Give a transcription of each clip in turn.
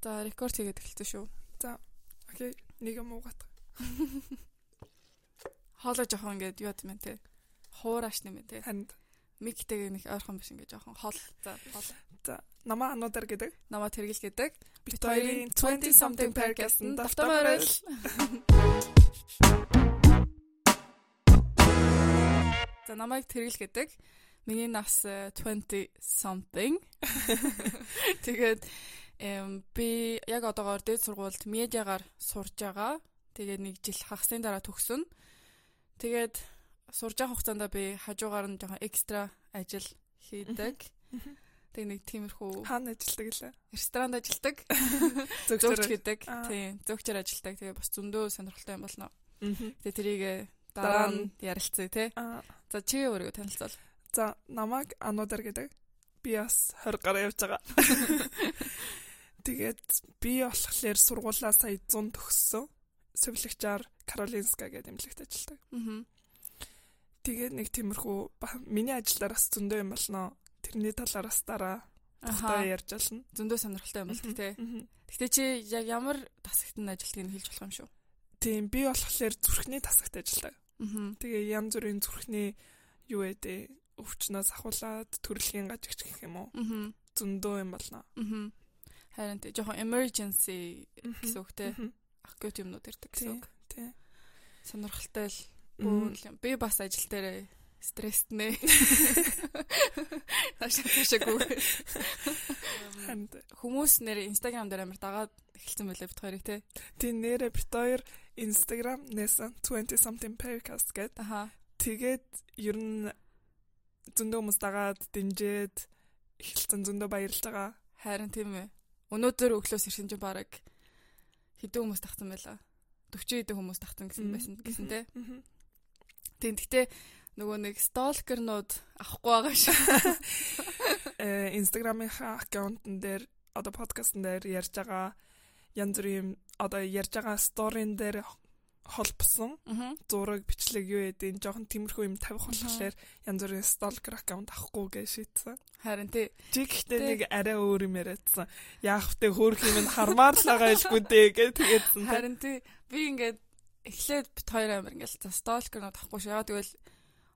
За рекорд хийгээд эхэлсэн шүү. За. Окей. Нэг юм уугаад. Хоолоо жоохон ингээд юу юм те. Хуураш нэмэ те. Ханд. Миктэйг нэг ойрхон биш ингээд жоохон хол. За хол. За. Намаа ануудаар гэдэг. Намаа тэргэл гэдэг. Бид хоёрын 20 something podcast-нд давтамаар л. За намайг тэргэл гэдэг. Миний нас э, 20 something. Тэгээд эм би яг одоогоор дээд сургуульд медиагаар сурж байгаа. Тэгээд нэг жил хагасны дараа төгсөн. Тэгээд сурж байгаа хугацаанд би хажуугаар нь жоохон экстра ажил хийдэг. Тэг нэг тиймэрхүү хаана ажилладаг лээ? ресторанд ажилладаг. Зөвчөр. Зөвч хийдэг. Тийм, зөвчөр ажилладаг. Тэгээ бас зөндөө сонирхолтой юм болно. Тэгээ тэрийг Дараа дараа нь ярилцъя. Аа. За чи өөрийгөө танилцуул. За, намайг ануудаар гэдэг. Би бас 20 гаруй явж байгаа. Тэгээд би болохоор сургуулаа сая 100 төгссөн. Сувлэгчаар Каролинска гэдэг эмнэлэгт ажилладаг. Аа. Тэгээд нэг тиймэрхүү миний ажилдаа бас зөндөө юм болно. Тэрний талаараас дараа тухтай Аха. ярьж олно. Зөндөө сонирхолтой юм те. Мгм. Гэтэ чи яг ямар тасагт нь ажилтгийг хэлж болох юм шүү. Тийм би болохоор зүрхний тасагт ажилладаг. Аа. Тэгээ янз бүрийн зүрхний юу ээ өвчнөөс ахуулаад төрөлхийн гажигч гэх юм уу. Аа. Зөндөө юм болно. Харин тэ жоохон emergency гэсэн үг те. Акут юмнууд ирдэг гэсэн үг. Тийм. Сонирхолтой л бүүл юм. Би бас ажил дээр стресстэй. Таашаа. Ханд. Хүмүүс нэр Instagram дээр амар дагаад эхэлсэн байлээ бит хоёрыг те. Тийм нэрэ бит хоёр Instagram нэсэн 20 something podcast гэд. Аха. Тэгээд ер нь зөндөө хүмүүс дагаад дэмжээд эхэлсэн зөндөө баярлж байгаа. Харин тийм ээ. Өнөөдөр өглөөс ирсэн чинь баг хэдэн хүмүүс тагсан байла. 40 хэдэн хүмүүс тагсан гэсэн байсан гэсэн. Мгм. Тийм гэхдээ нөгөө нэг сталкернууд авахгүй байгаа шүү. Э Instagram-ийнхаа аккаунтн дээр одоо подкастн дээр ярьж байгаа янз бүрийн одоо ярьж байгаа сторийн дээр холбосон Аа. зураг бичлэг юу гэдэг нь жоохон тиймэрхүү юм тавих болохоор янз бүрийн stalker аккаунт авахгүй гэж шийдсэн. Харин тий. Чи гэхдээ нэг арай өөр юм яриадсан. Яах вэ хөөх юм нь хармаар л байгаа илгүй дээ гэж тэгээдсэн. Харин тий. Би ингээд эхлээд бит хоёр амир ингээд за сталкернууд авахгүй. Ягаад гэвэл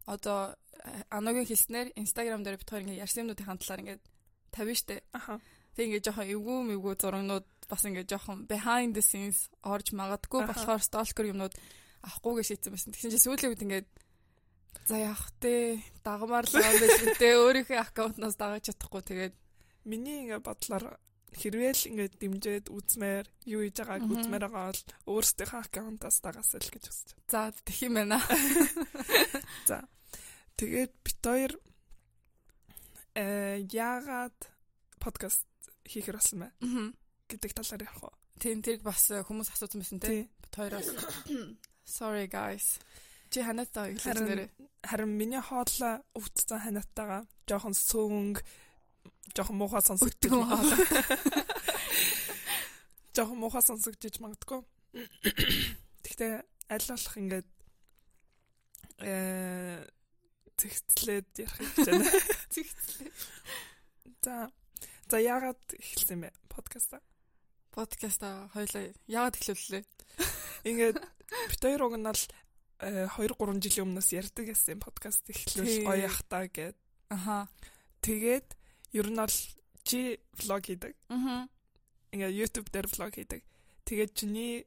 одоо э, аногийн хэлснээр Instagram дээр бит хоёр ингээд ярьсан юмнуудын талаар ингээд тавина штэ. Аха. Тэг ингээд жоохон эвгүй мөвгүй зурагнууд бас ингээд жоохон behind the scenes орж магадгүй болохоор stalker юмнууд авахгүйгээ шийдсэн байсан. Тэгсэн чинь сүүлийн үед ингээд за яах вэ? Дагмаар л байгаа үү те. Өөрийнхөө аккаунтнаас дагаж чадахгүй тэгээд Миний ингээ бодлоор хэрвээ л ингээ дэмжиж үзмээр юу хийж байгааг үзмээр байгаа бол өөрсдийнхөө аккаунтаас дагаасаа л гэж үзэж. за тэгэх юм байна. Тэгээд бит хоёр э яагаад подкаст хийхэр болсон Мгм. гэдэг талаар ярих уу? Тийм тэр бас э, хүмүүс асуусан байсан те. Тий. Бит хоёроос. Sorry guys. Чи ханаатай Харин нэрээ. харин миний хоолой өвдсөн ханиатайгаа жоохон сөнгө жоохон муухай сонсогддог. Өтгөн хоолой. Жоохон муухай сонсогдож магадгүй. Гэхдээ аль болох ингээд э зэгцлээд ярих гэж байна. Зэгцлээ. За за яагаад эхэлсэн бэ подкаста? Подкаста хоёлаа яагаад эхлүүллээ? Ингээд бит хоёр уг нь л 2 3 жилийн өмнөөс ярьдаг гэсэн подкаст эхлүүл гоё ах та гэд. Аха. Тэгээд ер нь бол чи влог хийдэг. Мгм. Ингээд YouTube дээр влог хийдэг. Тэгээд чиний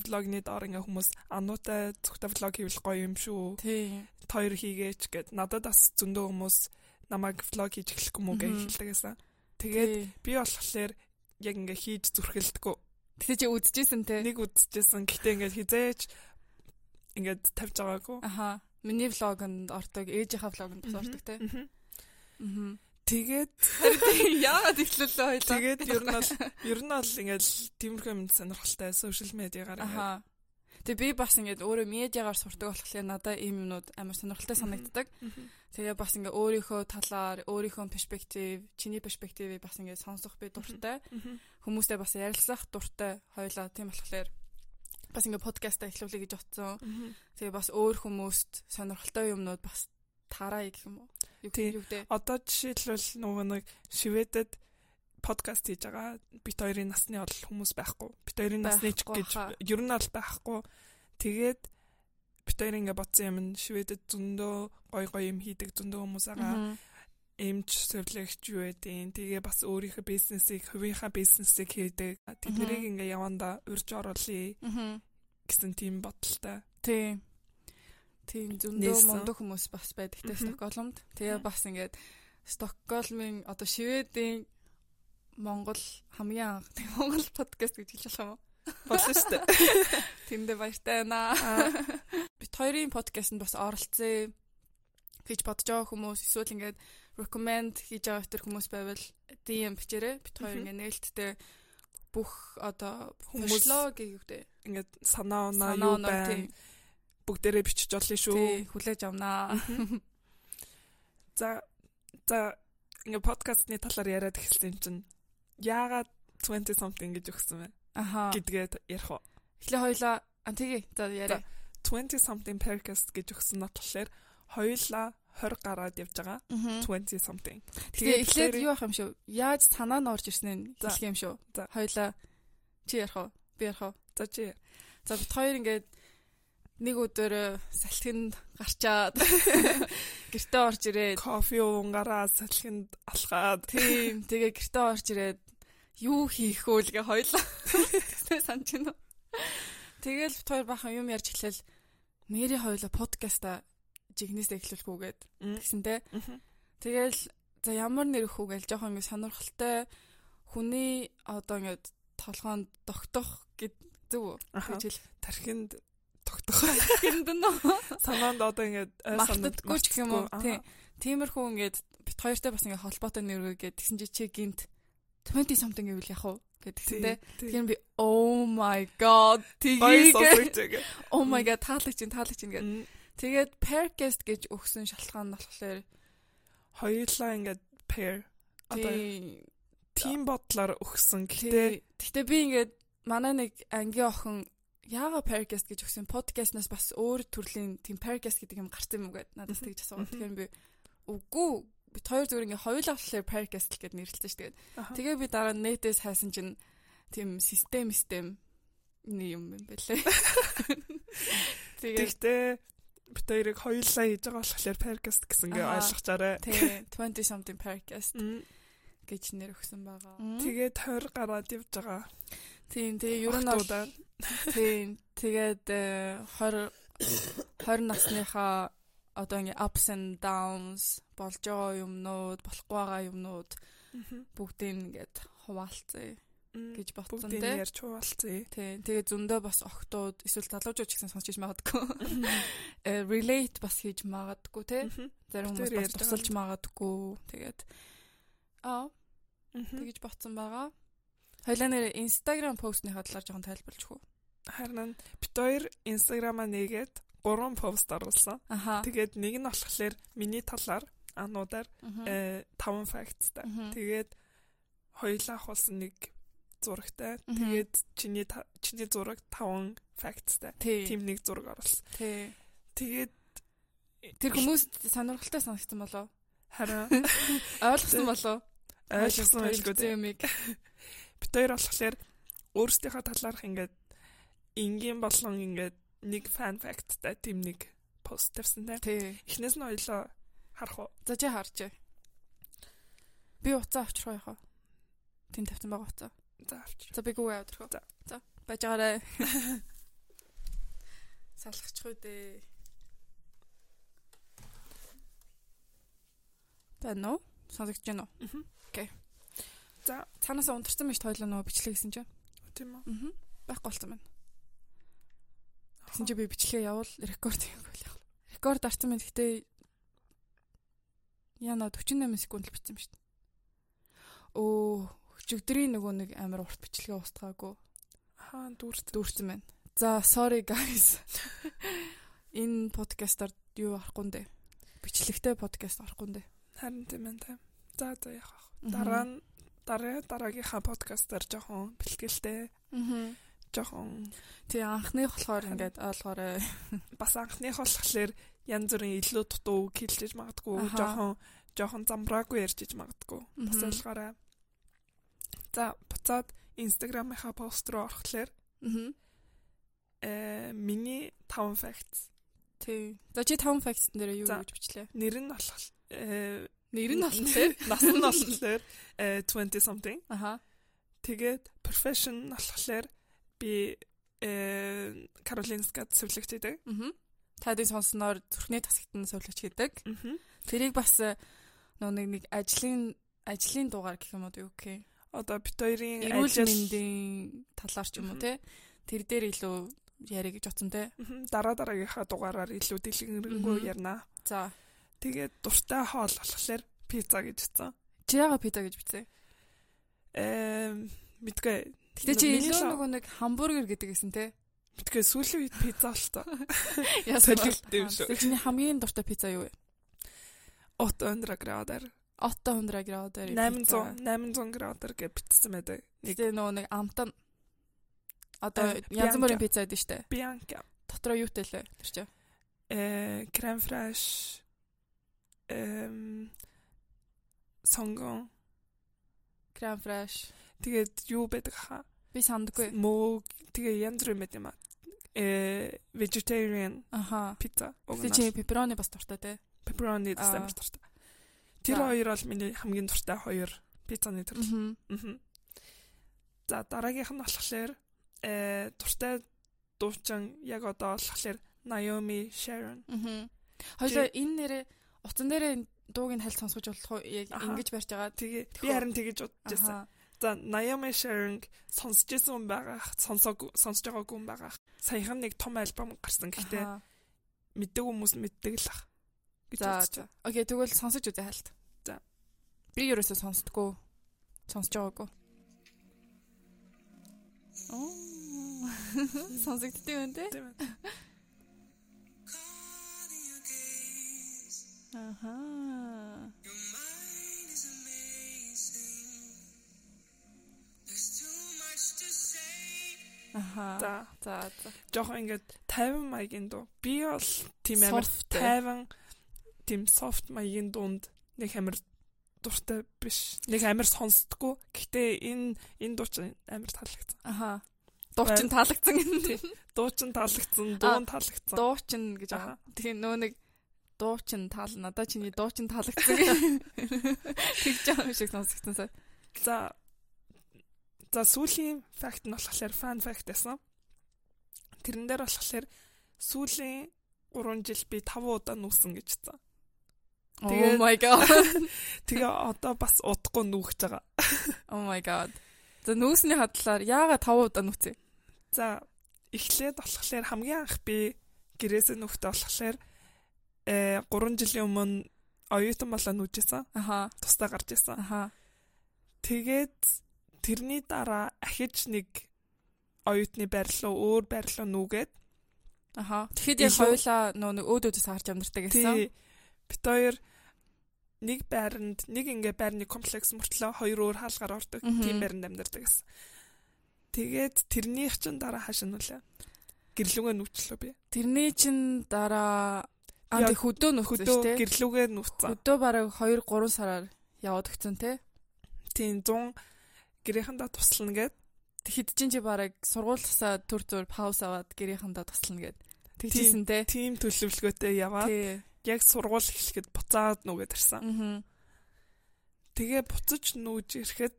влогны доор ингээ хүмүүс ануутай зөвхөн влог хийвэл гоё юм шүү. Тий. Тойр хийгээч гэд надад бас зөндөө хүмүүс намайг влог хийж эхлэх юм уу гэж хэлдэг гэсэн. Тэгээд би болохоор яг ингээ хийж зүрхэлдэггүй. Тэгтээ чи үзчихсэн те. Нэг үзчихсэн. Гэтэ ингээ хизээч ингээд тавьж байгаагүй. Аха. Миний влогонд ордог, ээжийнхаа влогонд бас ордог те. Мгм. Тэгээд яагаад эхлүүлээ хоёлаа? тэгээд ер нь бол ер нь бол ингээд тиймэрхүү юм сонирхолтой сошиал медиагаар ингээд Аха. Тэгээ би бас ингээд өөрөө медиагаар сурдаг болохоор надад ийм юмнууд амар сонирхолтой санагддаг. Тэгээ бас ингээ өөрийнхөө талаар, өөрийнхөө перспектив, чиний перспективийг бас ингээ сонсох би дуртай. Хүмүүстэй бас ярилцах дуртай хоёлаа тийм болохоор бас ингээ подкаста эхлүүлэе гэж. Мгм. Тэгээ бас өөр хүмүүст сонирхолтой юмнууд бас таараа гэх юм уу? Юу гэдэг. Одоо жишээлбэл нөгөө нэг Шведэд подкаст хийж байгаа. Бит хоёрын насны бол хүмүүс байхгүй. Бит хоёрын насны ч гэж ер нь бол байхгүй. Тэгээд бит хоёр ингээ бодсон юм нь шведэд зөндөө гой гой юм хийдэг зөндөө хүмүүс байгаа. Эмч зөвлөгч юу байдیں۔ Тэгээ бас өөрийнхөө бизнесийг, хувийнхаа бизнесийг хийдэг. Тэднийг ингээ яванда урьж оруулъя гэсэн тийм бодолтой. Тийм. Тийм зөндөө мундаг хүмүүс бас байдаг те. Стокгольмд. Тэгээ бас ингээд Стокгольмын одоо Шведийн Монгол хамгийн анх Монгол подкаст гэж хэлж болох юм уу? Болно шүү дээ. Тэндээ баяртай байна. Бид хоёрын подкастэнд бас оролцъё гэж бодож байгаа хүмүүс эсвэл ингээд recommend хийж байгаа тэр хүмүүс байвал DM бичээрэй. Бид хоёр ингээд нээлттэй бүх одоо Хүмүүс- хүмүүс гээ юу гэдэг Ингээд санаа санаа юу байна? Бүгдээрээ бичиж олно шүү. хүлээж авнаа. За за ингээ подкастны талаар яриад эхэлсэн чинь яагаад 20 something гэж өгсөн бэ Аха. гэдгээд ярих уу. Эхлээ хоёлаа а тэгээ за яриа. 20 something podcast гэж өгсөн нь болохоор хоёулаа 20 гараад явж байгаа. Мгм. 20 something. Тэгээ эхлээд юу ах юм шүү? Яаж санаа нь орж ирсэн нь хэлэх юм шүү. За. Хоёлаа чи ярих уу? Би ярих уу? За чи За бит хоёр ингээд нэг өдөр э, салхинд гарчаад гэртээ орж ирээд кофе уунгараа салхинд алхаад тийм тэгээ гэртээ орж ирээд юу хийх вэ гээ хоёлаа. Тэгснэ санаж байна уу? Тэгэл хоёр бахан юм ярьж эхлээл нэрийн хоёлаа подкаста жигнэсээ эхлүүлэх үгээд Мм. тэгсэнтэй. Тэгэл за ямар нэр өгөх вэ гэж жоохон ингэ сонирхолтой хүний одоо ингэ толгоонд тогтох гэд зөв үү? Хэл. тархинд тогтох Тэнд нь санаанд одоо ой санаад мартдаггүй ч юм уу? Тийм. Тиймэрхүү ингээд бит хоёртой бас ингэ холбоотой нэр өгөө гэд тэгсэн чи чи гинт 20 something гэвэл яг уу Тийм. Тэгэхээр би oh my god тгийгээ oh my god таалагч чинь таалагч чинь гэд. Мм. Тэгээд Percast гэж өгсөн шалтгаан нь болохоор Хоёулаа ингээд pair одоо тим бодлоор өгсөн. Гэхдээ гэтэ би ингээд манай нэг ангийн охин яага Percast гэж өгсөн подкастнаас бас өөр төрлийн тийм Percast гэдэг юм гарсан юм гэд надаас тэгж Мгм. тэгэхээр би үгүй бид хоёр зүгээр ингээ хоёулаа болохоор Percast л гэд нэрлэлсэн шүү дээ. Тэгээ би дараа нь нэтээс хайсан чинь тийм систем систем юм юм байлээ. Тэгээ Тэгтээ бит хоёрыг хоёулаа хийж байгаа болохоор podcast гэсэн гээ Аха. ойлгочаарай. тэгээ 20 something Percast Мм. гэж нэр өгсөн байгаа. Тэгээд 20 гараад явж байгаа. Тийм тэгээ ер нь бол. Тийм. Тэгээд э, 20 20 насныхаа одоо ингээ ups and downs болж байгаа юмнууд, болохгүй байгаа юмнууд бүгдийг ингээд хуваалцъя гэж бодсон Бүгдийг тий. ярьж хуваалцъя. Тийм. Тэгээд зөндөө бас охтууд эсвэл залуучууд ч гэсэн сонсч магадгүй. Э, relate бас хийж магадгүй тий. Мгм. Зарим хүмүүс бас тусалж магадгүй. Тэгээд аа тэгж бодсон байгаа. Хоёлаа нэр Instagram постныхаа талаар жоохон тайлбарлаж хөө. Харин бит хоёр Instagram-а нээгээд гурван пост оруулсан. Тэгээд нэг нь болохоор миний талаар ануудаар Мгм. э 5 facts-тай. Мгм. Тэгээд хоёулаа авсан нэг зурагтай. Тэгээд чиний чиний зураг 5 facts-тай. Тий. Тим нэг зураг оруулсан. Тий. Тэгээд Тэр хүмүүс сонирхолтой санагдсан болоо. хараа Ойлгосон болоо. ойлгосон байлгүй дээ. юмыг. Бид хоёр болохоор өөрсдийнхөө талаарх ингээд энгийн болон ингээд нэг фан факттай тийм нэг пост тавьсан те. Тий. Эхнээс нь хоёлоо харах уу? За чи харж. Би уцаа авчрах яах вэ? Тин тавьсан байгаа уцаа. За авчир. За би гүү авчрах. За. За байж байгаарэ. Салхачих үү дээ. Уу? Сонсогдож байна уу? Окей. За Цаанаас унтарсан биш тойлоо нөгөө бичлэг гэсэн чинь. тийм үү. Аа. Байхгүй болсон байна. Тэгсэн чи би бичлэгээ явуул рекорд л яах. Рекорд арсан мэт гэтээ яна 48 секунд л бичсэн шүү дээ. Оо, өчигдрийн нөгөө нэг амар урт бичлэгээ устгаагүй Хаа дүүрт дүүрсэн байна. За, sorry guys. Энэ подкастаар юу арахгүй нэ? Бичлэгтэй подкаст арахгүй нэ? харин тийм байна те. За за? Мгм. Дараа нь дараа дараагийнхаа подкастаар жоохон бэлтгэлтэй Аа. жоохон Тий анхных болохоор ингээд ойлгоорой. бас анхных болохоор янз бүрийн илүү дутуу хэлж магадгүй Аха. жоохон жоохон замбраагүй ярьж магадгүй бас ойлгоорой За буцаад Instagram-ийнхаа пост руу орохлоор э миний 5 facts Тий. За чи 5 facts дээр юу гэж бичлээ? нэр нь болох э Нэр нь болохоор нас нь болохоор э 20 something Аха. тэгээд profession болохоор би э Каролинскад сувлагч гэдэг. Тадын сонсноор зүрхний тасагт нь сувлагч гэдэг. Тэрийг бас э, нөө нэг нэг ажлын ажлын дугаар гэх юм уу юу гэх юм. Одоо бит хоёрын ажил мэндийн талаар ч юм уу те. Тэр дээр илүү яриа гэж бодсон те. Дараа дараагийнхаа дугаараар илүү дэлгэрэнгүй ярина. За. Тэгээд дуртай хоол болохоор пицца гэж хэлсэн. Чи яга пицца гэж бичсэн? Эм мэдгүй. Гэтэ чи илүү нөгөө нэг хамбургер гэдэг гэсэн те. Мэдгүй сүүлийн үед пицца болтой. Яасан Солилттой юм шүү. Чиний хамгийн дуртай пицца юу вэ? 800 градусаар 800 градусаар 800 800 градусаар гэж битсэн байдаг. Нэг нөгөө нэг амтан одоо Э, янз бүрийн пицца байдаг штэ. Bianca Дотроо юутай лээ тэр чинь. э крем фреш эм сонгон Крем фреш. тэгээд юу байдаг хаа Би сандаггүй. мөг тэгээ янз бүр юм байт юм аа э vegetarian Аха. pizza Гэтэ чи пепперони бас дуртай те. pepperoni Аа. гэсэн дуртай. Тэр хоёр бол миний хамгийн дуртай хоёр пиццаны төрөл. Мгм. За дараагийнх нь болохоор э дуртай дуучин яг одоо болохоор Naomi Sharon. Мгм. Хоёлаа энэ нэрээ утсан дээрээ дууг нь хальт сонсгож болох уу? Яг ингэж барьж байгаа. Тэгээ би харин тэгэж бодож байсан. За Naomi Sharon сонсч байсан хүн байгаа, сонсоог сонсож байгаагүй хүн байгаа. Саяхан нэг том альбом гарсан гэхдээ мэддэг хүмүүс мэддэг л ах. гэж байна. Окей, тэгвэл сонсож үзье хальт. За. Би ерөөсөө сонсдгоо. Сонсож байгаагүй. Оо. Сонсогдтыг те? Тийм ээ. Аха. Аха. За За за. жоохон ингээд 50 маягийн дуу. Би бол тийм амар Soft э. 50 тийм soft маягийн дуунд нэг амар дуртай биш. Нэг амар сонсдгоо. Гэхдээ энэ энэ дуу чинь амар таалагдсан. Аха. Дуучин таалагдсан гэнэ. Дуу чинь таалагдсан, Аа, дуу нь таалагдсан. Дуучин гэж Аха. байгаа. Тэгэхээр нөө нэг дуучин таал надаа чиний дуучин таалагдсан. Тэгж байгаа юм шиг сонсогдсон сая. За За сүүлийн факт нь болохоор fun fact байсан. Тэрэн дээр болохоор сүүлийн 3 жил би 5 удаа нүүсэн гэж хэлсэн. Oh Тэгээд- my god. Тэгээ одоо бас удахгүй нүүхэж байгаа. Oh my god. За нүүсний хадлаар яагаад 5 удаа нүүцээ? За эхлээд болохоор хамгийн анх би гэрээсээ нөхдөд болохоор э 3 жилийн өмнө оюутан болоо нүүжсэн. Аха. Тусдаа гарч исэн. Аха. Тэгээд тэрний дараа ахиж нэг оюутны руу өөр руу нүгээд Аха. Тэгэхэд яг хоёлаа нөө нэг өөд өөдөөс харж амьдртаг гэсэн. бит хоёр нэг байранд нэг ингээ байрны комплекс мөртлөө хоёр өөр хаалгаар ордог. Тийм байранд амьдардаг гэсэн. Тэгээд тэрнийх чинь дараа хаашаа нүлээ. Гэрлүүгээ нүчлөө би. Тэрний чин дараа аа тэг хөдөө Хөдөө шүү дээ. гэрлүүгээ нүцсэн. Хөдөө бараг 2 3 сараар яваад өгцөн те. Тийм 100 гэрээхэндээ туслана гэд. Тэгэхэд чин чи бараг сургуулиасаа төр зур пауз аваад гэрээхэндээ туслана гэд. Тэгжсэн те. Тийм төлөвлөгөөтэй яваад яг сургууль эхлэхэд буцаад нүгээд ирсэн. Мгм. Тэгээ буцаж нүүж ирэхэд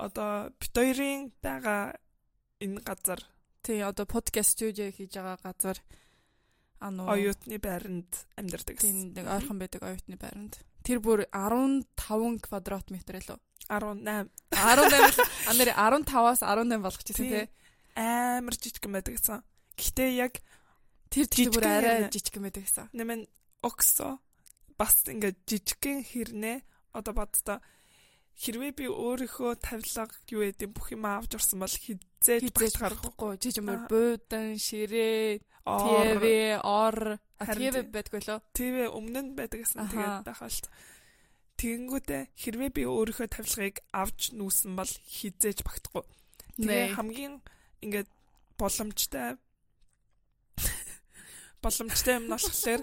одоо бит хоёрын байгаа энэ газар Тий, одоо подкаст студио хийж байгаа газар ануу оюутны байранд амьдардаг тийм нэг ойрхон байдаг оюутны байранд. Тэр бүр 15 квадрат метр лөө. 18 18 а нэр 15-аас 18 болгочихсон тий. амар жижигэн байдаг гэсэн. Гэхдээ яг Тэр тэр бүр арай жижиг байдаг гэсэн. нэмэн оксо бас ингээд жижигхэн хэрнээ одоо боддоо хэрвээ би өөрийнхөө тавилга юу гэдэг бүх юм авч орсон бол хизээж багт гарах гарахгүй жижигмөр Аа. буудан, ширээ, ТV, ор, тий. байдгүй лөө. ТV өмнө нь байдаг гэсэн тэгээд байхалт. Тэгэнгүүтээ хэрвээ би өөрийнхөө тавилгыг авч нүүсэн бол хизээж багтахгүй. Тэгээ хамгийн ингээд боломжтой боломжтой юм болохоор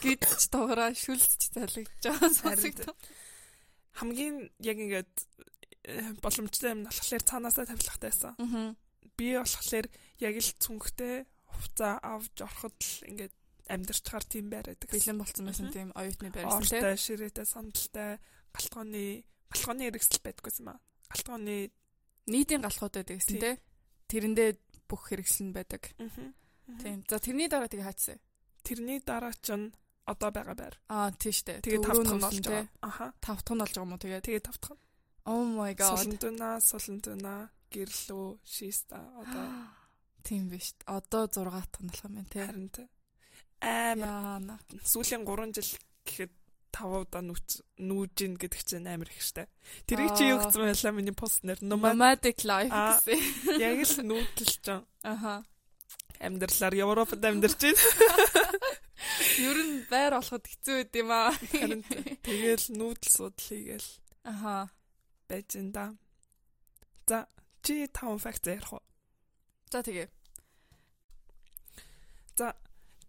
Гэвч доогороо шүлцч залгиж байгаа сонсогдсон. хамгийн яг ингээд э, боломжтой юм болохоор цаанаасаа тавилахтай байсан. Аа. Би болохоор яг л цүнхтэй хувцас авч ороход л ингээд амьдарчгаар тийм байраад гэсэн. Бэлэн болцсон байсан тийм оюутны байрсан тийм. Ортой, ширээтэй, сандалтай, галтгооны галхооны хэрэгсэл байдгүйсэн маа. Галтгооны Нийтийн галхууд байдаг гэсэн Тий. тийм. Тэрэндээ бүх хэрэгсэл нь байдаг. Тийм. За тэрний дараа тэгээ хаачсан. Тэрний дараа чинь одоо байгаа байр. Аа тийм штэ. Тэгээ тавтхан болж байгаа. Аха. Тавтхан болж байгаа юм уу тэгээ. Тэгээ тавтхан. Oh my god. Солондуна, солондуна, гэрлүү, шиста одоо Тийм биш. Одоо 6 дахь болох юм байна тий. харин тэ. Амар сүүлийн 3 жил гэхэд 5 удаа нүүж нүүж ин гэдэг чинь амар их штэ. Тэрийг чи юу гэсэн байлаа миний постнэр номад Nomadic life гэсэн. яг л нүүдэлж чам Аха. амьдралаар Европод амьдарч байна. Ер нь байр олоход хэцүү байд юм аа. Харин тэ. тэгэл нүүдэл судал хийгээл Аха. байж энэ да. За чи 5 факт ярих уу? За тэгээ.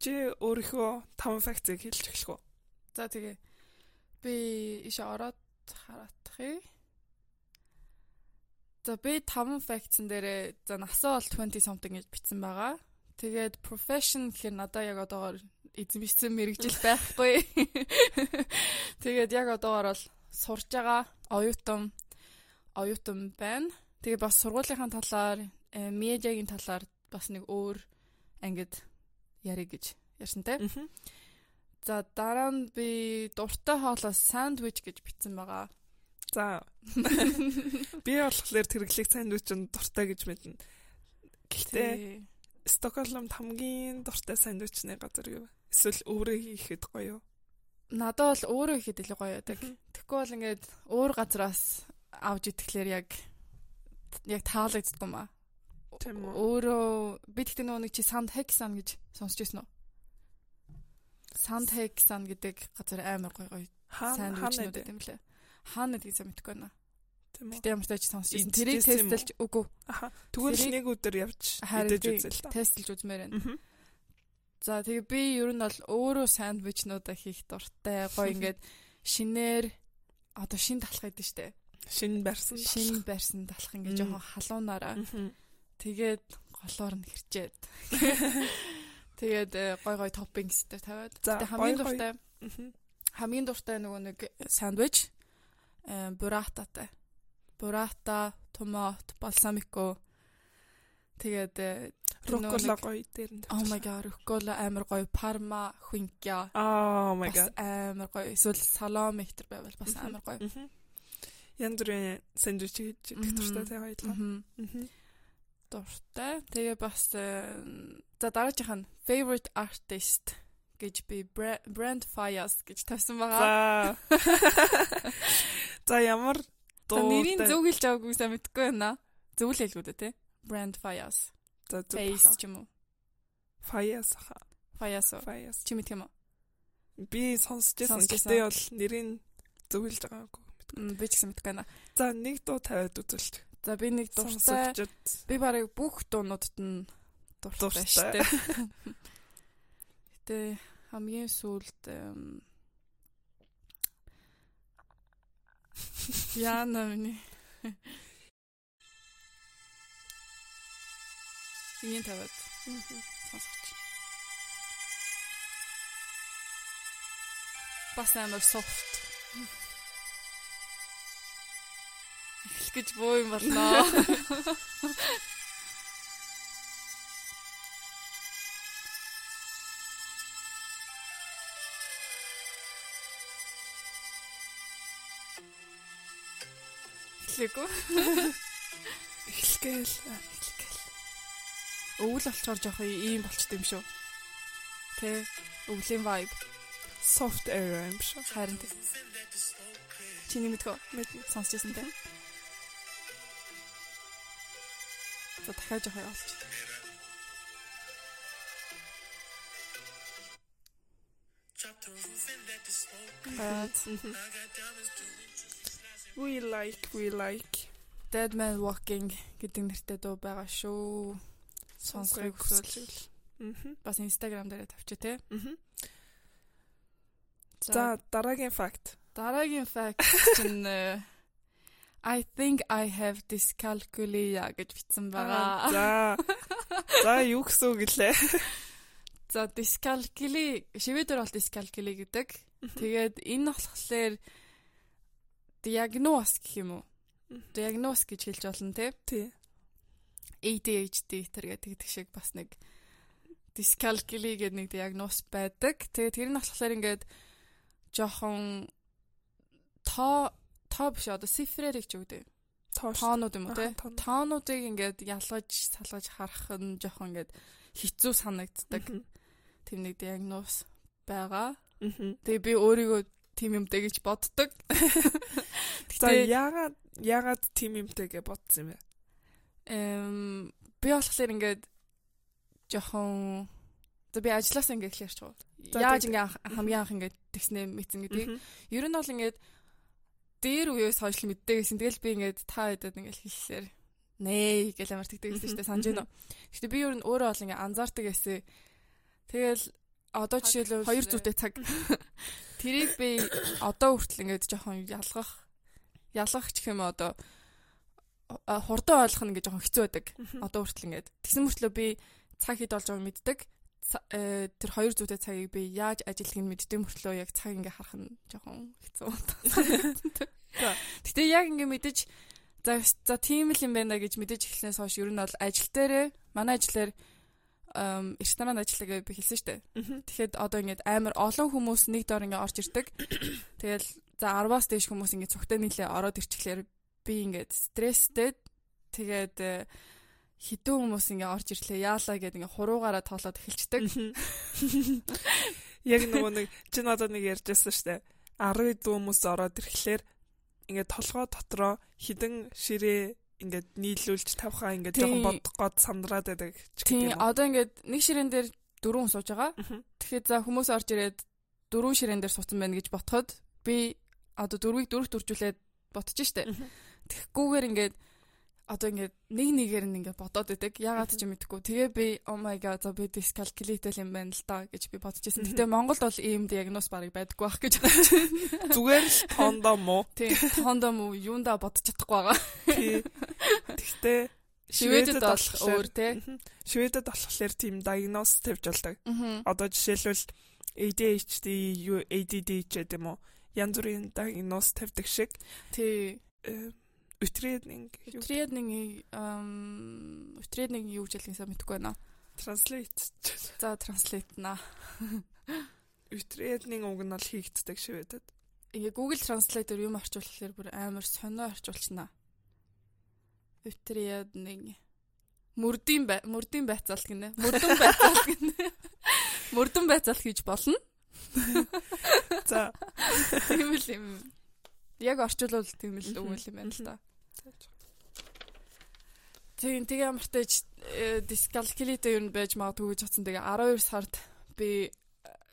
Чи өөрийнхөө 5 фактыг хэлж эхлэх үү? За тэгээ. Би ишээ ороод хараадах. За би 5 facts-н дээр за насаа бол 20 something гэж бичсэн байгаа. Тэгээд profession гэхээр надаа яг одоогоор эзэмшсэн мэрэгжил байхгүй. Тэгээд яг одоогоор бол сурж байгаа оюутан оюутан байна. Тэгээ бас сургуулийнхаа талаар, медиагийн талаар бас нэг өөр ангид ярих гэж ярьсан те. Аа. За дараа нь би дуртай хоолой сандвич гэж бичсэн байгаа. За би болохоор тэрглэг сандвичнд дуртай гэж мэднэ. Гэхдээ. Стокгольмд хамгийн дуртай сандвичны газар юу? Эсвэл өөрөө хийхэд гоё юу? Надад бол өөрөө ихэд илүү гоё байдаг. Тэгэхгүй бол ингээд өөр газраас авч идэхлээр яг яг таалагддаг юм аа. Тийм үү? Өөрөө би тэгтээ нөгөө нэг чи Sand Hexan гэж сонсч ирсэн үү? Sand Hexan гэдэг газар амар гоё гоё сандвичнууд хаана гэдэг юм лээ. Хаана гэдгийг сайн мэдэхгүй байна. тийм үү? Гэтэ ямар ч тач сонсч ирсэн. Тэрийг тестэлж үгүй. Аха. Тэгвэл нэг өдөр явж тий, үзэл та. Тестэлж үзмээр байна. Мгм. За тэгээ би ер нь бол өөрөө сандвичнуудаа хийх дуртай. Гоё ингээд шинээр одоо шин талах гэдэг штэ. Шинэ барьсан. Шин барьсан талах ингээд жоохон халуунаараа. Тэгээд голоор нь хэрчээд. Тэгээд э, гой гой топпингс дээр тавиад. Тэгээд хамгийн дуртай хамгийн дуртай нөгөө нэг сандвич э бурататай. Бурата, томат, балсамико. Тэгээд э, нэг- гоё дээр нь. Oh my god, рукола амар гоё, парма, хинкя. Oh my god. амар гоё. Эсвэл салами хэтэр байвал бас амар гоё. Янз бүрийн Мгм. идэх дуртай тий хоёулаа. Дуртай. Тэгээ бас э, за дараагийнх нь favorite artist гэж би Bra- Brand Fires гэж тавьсан байгаа. За. Ямар За нэрийн зөв хэлж аваагүй сайн мэдэхгүй байна. Зөв л хэлгүү дээ тий. Brand Fires. За зөв Face ч юм уу. Fires аха. Fires? Fires. Чи мэдх юм уу? Би сонсч байсан. Сонсч байсан. Гэтэ бол нэрийн зөв хэлж байгаагүй. Би ч гэсэн мэдхгүй байна. За нэг дуу тавиад үзүүлж. За би нэг дуртай. Би барыг бүх дуунуудад нь дуртай шүү дээ. Гэтэ хамгийн сүүлд Яна миний Ийм тавиад сонсогч. Бас амар софт. Эхлэх гэж боо юм болно. Эхлэхгүй. эхлэгээл Өвөл болчоор жоох ийм болчт юм шүү. Тэ өвлийн vibe soft era юм шиг. харин тэ. Чиний мэдгөө Мэднэ. сонсч байсан За дахиад жоох явуулч. We like we like Dead Man Walking гэдэг нэртэй дуу байгаа шүү. Сонсохыг хүсвэл Мгм. бас Instagram дээр тавьчих те. Мгм. За дараагийн факт. Дараагийн fact чинь э, I think I have dyscalculia гэж бичсэн байгаа. За. За юу гэсэн үг гэлээ? За dyscalculia шивэдэр бол dyscalculia гэдэг. Тэгээд энэ болохоор диагноз гэх юм уу? Диагноз гэж хэлж болно те. Тий. ADHD тэр гэдэг шиг бас нэг dyscalculia гэдэг нэг диагноз байдаг. Тэгээд тэр нь болохоор ингээд жоохон тоо тоо биш одоо цифрээр гэж үгдээ. Тоонууд юм уу те? Тоонуудыг ингээд ялгаж салгаж харах нь жоохон ингээд хэцүү санагддаг. Тэм нэг диагноз байгаа. Тэгээ би өөрийгөө тим юмтэй гэж боддог. За яагаад яагаад тим юмтэй гэж бодсон юм бэ? Эм би болохоор ингээд жоохон За би ажилласаа ингээд хэлэрч байгаа. Яаж ингээд хамгийн анх ингээд тэгснэ мэдсэн гэдэг. Ер нь бол ингээд дээр үеэс хойш мэддэг гэсэн. Тэгэл би ингээд та хэдэд ингээд хэлэхээр нээ гэж амар тэгдэг гэсэн чинь санаж байна. Гэхдээ би ер нь өөрөө бол ингээд анзаардаг гэсэн. Тэгэл одоо жишээлбэл хоёр зүйтэй цаг тэрийг би одоо хүртэл ингээд жоохон ялгах ялгах гэх юм одоо хурдан ойлгох нь ингээд жоохон хэцүү байдаг. Одоо хүртэл ингээд тэгсэн мөртлөө би цаг хэд болж байгааг мэддэг. Э, тэр хоёр зүйтэй цагийг би яаж ажиллахыг мэддэг мөртлөө яг цаг ингээ харах нь жоохон хэцүү. Гэтэ яг ингээ мэдэж за за тийм л юм байна гэж мэдэж эхлэнээс хойш ер нь бол ажил дээрээ манай ажлаар ресторан ажиллагаа би хэлсэн штэ. Тэгэхэд одоо ингээд амар олон хүмүүс нэг доор ингээд орж ирдэг. Тэгэл за 10-аас дээш хүмүүс ингээд цогтой нийлээ ороод ирчихлээр би ингээд стресстэй тэгээд хідэн хүмүүс ингээ орж ирлээ яалаа гэд ингээ хуруугаараа тоолоод эхэлцдэг. Яг нөгөө нэг чи надад нэг ярьжсэн штэ. 10 хэдэн хүмүүс ороод ирэхлээр ингээ толгой дотроо хідэн ширээ ингээд нийлүүлж тавхаа ингээд жоохон бодох гоод сандраад байдаг ч гэдэг юм. Тийм одоо ингээд нэг ширээн дээр дөрөв сууж байгаа. Тэгэхээр за хүмүүс орж ирээд дөрөв ширээн дээр суудсан байна гэж ботход би одоо дөрвийг дөрөвт үржүүлээд ботж штэ. Тэгэхгүйгээр ингээд одоо ингээд нэг нэгээр нь ингээд бодоод байдаг. Ягаад ч юм мэдэхгүй. Тэгээ би oh my god за би dyscalculated юм байна л да гэж би бодож байсан. Гэтэ Монголд бол ийм диагноз барыг байдаггүй байх гэж бодож байна. Зүгээр л тондоо мó. Тий, тондоо мó юундаа бодож чадахгүй байгаа. Тий. Тэгтээ Шведэд болох өөр тий. Шведэд болохоор тийм диагноз тавьж болдог. Одоо жишээлбэл ADHD, ADD гэдэг юм уу? Янз бүрийн диагноз тавьдаг шиг. Тий Утрейдинг. Утрейдинг ам утрейдинг юу гэж хэлхийсаа мэдэхгүй байна. Translate. За translate наа. Утрейдинг уг нь бол хийгддэг шивэдэд. Ингээ Google Translate-ээр юм орчуулахаар бүр амар сонио орчуулчихна. Утрейдинг мөрдийн мөрдийн байцаалт гинэ. Мөрдөн байцаалт гинэ. Мөрдөн байцаалт хийж болно. За. Тийм л юм. Яг орчуулвал тийм л үг юм байна л да. Тийм тэгээ амартаж дискалкулитэй юу байж магадгүй гэж бодсон. Тэгээ 12 сард би э,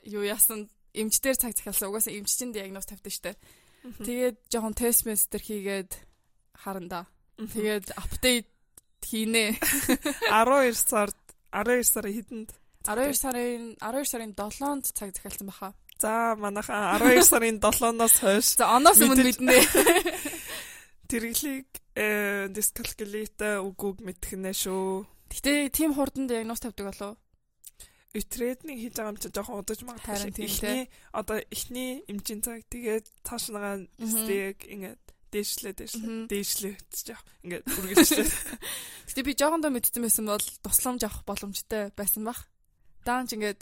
юу яасан эмчдэр цаг захиалсан. Угаасаа эмччин диагноз тавьдаг штэ. Тэгээд жоохон тест мастер хийгээд харанда. Тэгээд апдейт хийнэ. 12 сард 12 сарын хэдэнд 12 сарын 12 сарын 7-нд цаг захиалсан баха. За манайхаа 12 сарын 7-ноос хойш. За оноос өмнө мэднэ. Тэрглийг э дискалкулита үгүйг мэдэх нэ шүү. Гэтэ тийм хурдан диагноз тавьдаг болов. Үтрэдний хийж байгаа юм чи жоохон удаж магадгүй. Эхний одоо эхний эмчийн цаг тэгээд цаашнагаа стек ингээд дээшлээ дээшлээ дээшлээ яах ингээд үргэлжлээ. Гэтэ би жоохон доо мэдсэн байсан бол тусламж авах боломжтой байсан бах. Даанч ингээд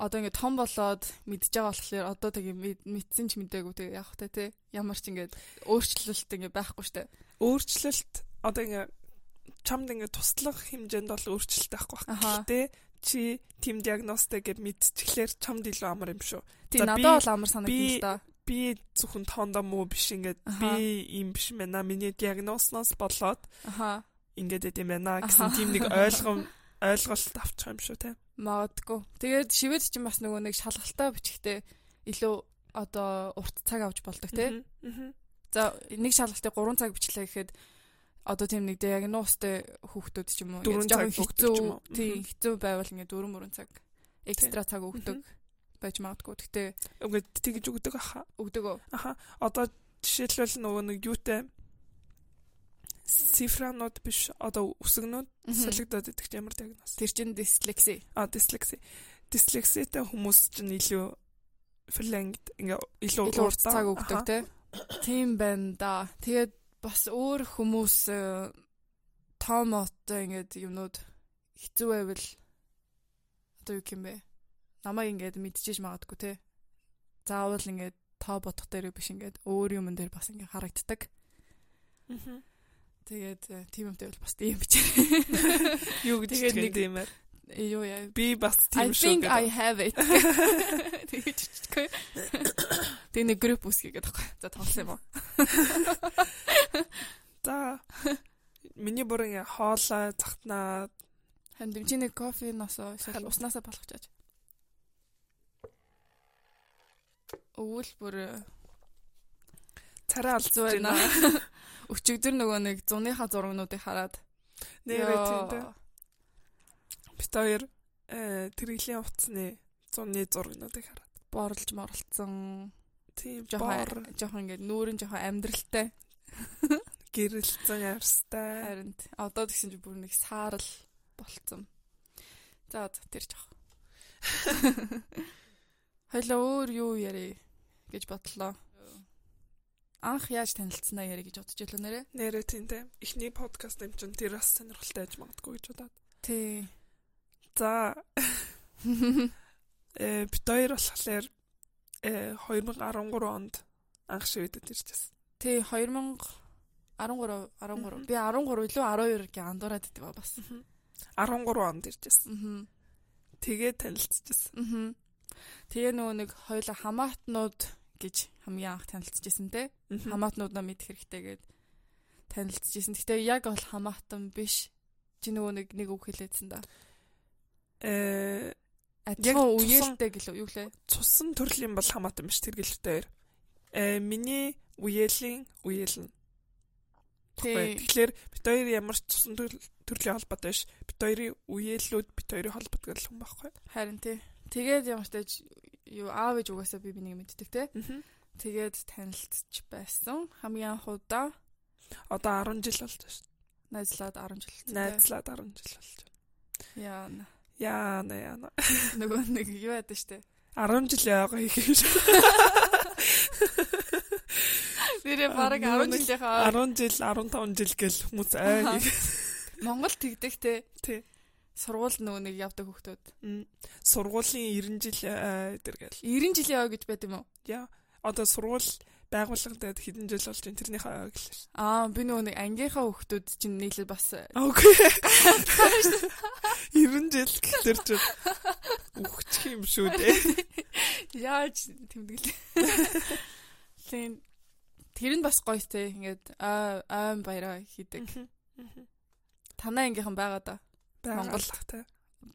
одоо ингээд том болоод мэдж байгаа болохоор одоо тэгээ мэдсэн ч мэдээгүй тэгээ явах та тий ямар ч ингээд өөрчлөлт ингээд байхгүй штэ. Өөрчлөлт одоо ингээд чамд ингээд туслах хэмжээнд бол өөрчлөлт байхгүй байх гэхдээ чи тим диагностик гэд мэдчихлээр чамд илүү амар юм шүү. Тий надад бол амар санагдсан л да. би зөвхөн тоондоо муу биш ингээд би юм биш мэнэ миний диагнозноос болоод ингээд эд юм байна гэсэн тийм нэг ойлгом ойлголт авчих юм шүү те Магадгүй. Тэгээд шивэд чинь бас нөгөө нэг шалгалтаа бичихтэй илүү одоо урт цаг авч болдог тий. За нэг шалгалтыг 3 цаг бичлээ гэхэд одоо тийм нэг диагнозтэй хүүхдүүд ч юм уу жоохон хэцүү тий хэцүү байвал ингээд 4 3 цаг экстра цаг өгдөг. байж магадгүй. Гэтэ ингээд тэгж өгдөг аха. өгдөг үү? Аха. Одоо жишээлбэл нөгөө нэг юутай цифранууд биш одоо үсгнүүд солигдоод идэх ямар диагноз. Тэр чинь дислекси. А дислекси. Дислекситэй хүмүүс чинь илүү флангд ингээ илүү урт цаг өгдөг те. Тийм байна да. Тэгээд бас өөр хүмүүс э, томотой ингээд юмнууд хэцүү байвал одоо юу юм бэ? Намайг ингээд мэдчихэж магадгүй те. Заавал ингээд тоо бодох дээр биш ингээд өөр юм дээр бас ингээд харагддаг. Аа Тэгээд э, тийм юмтай бол бас тийм бичээ. Юу гэж тэгээд юм аа. Юу яа. Би бас тийм шүү. I think I have it. Тэгээд чичгүй. Тэгээд нэг групп үсгий гэдэг байхгүй. За тоглосон юм уу? За. Миний бүр ингээ хоолой цагтнаа ханд чи нэг кофе носоо эсвэл уснасаа болгочаач. Өвөл бүр э, царай алдсан байна өчигдөр нөгөө нэг зуныхаа зургнуудыг хараад. Нэрээ тийм бит хоёр э тэрэглийн утасны зуны зургнуудыг хараад. Борлж морлцсон тийм жоохон жоохон ингээд нүүрэн жоохон амьдралтай. Гэрэлцэн ярстай харин одоо тэгсэн чинь бүр нэг саарл болцсон. За тэр жоох. Хойлоо өөр юу ярий гэж бодлоо анх яаж танилцсанаа яриа гэж бодож байлаа нэрэ. Нэрэ тийм тийм. Эхний подкаст юм чинь тэр бас сонирхолтой байж магадгүй гэж бодоод. Тий. За. Э бит хоёр болохоор э 2013 онд анх шивэдэд ирчихсэн. Тий 2013 13 би 13 илүү 12 гэ андуураад идэв ба бас. 13 онд ирчихсэн. Тэгээ танилцчихсан. Тэгээ нөгөө нэг хоёул хамаатнууд гэж хамгийн анх танилцчихсан те. Хамаатнуудаа мэдэх хэрэгтэй гээд танилцчихсан. Гэтэ яг бол хамаатан биш. Чи нөгөө нэг нэг үг хэлээдсэн да. Э адилхан үеэлтэй гэлөө юу лээ? Цусан төрлийн бол хамаатан биш тэр гэлтэй. Э миний үеэлийн үеэл нь. Тэгэхээр бит хоёр ямар ч цусан төрлийн холбоотой биш. Бит хоёрын үеэллүүд бит хоёрын холбоотой гэх юм байхгүй. Харин тий. Тэгээд ямар ч тааж юу аав ээж угаасаа би бинийг мэддэг те. Тэгээд танилцж байсан. Хамгийн анхудаа одоо 10 жил болж байна шүү. Найзлаад 10 жил. Найзлаад 10 жил болж байна. Яана. Яана яана. Нөгөө нэг юу яадаг штэ. 10 жил яага хийх юм шиг. Нэрээ бараг 10 жилийнхаа 10 жил 15 жил гэл хүмүүс аа. Монгол тэгдэг те. Тий сургууль нөгөө нэг явдаг хүүхдүүд. Сургуулийн 90 жил дээр гэл. 90 жилийн ой гэж байд юм уу? Яа. Одоо сургууль байгууллагад хэдэн жил болж байна тэрнийхээ ой гэлээ. Аа би нөгөө нэг ангийнхаа хүүхдүүд чинь нийлээд бас Окей. 90 жил гэхэлэр ч үхчих юм шүү дээ. Яаж тэмдэглээ. Тэн тэр нь бас гоё те ингээд аим баяраа хийдэг. Танай ангийнхан байгаа да. Монголх те.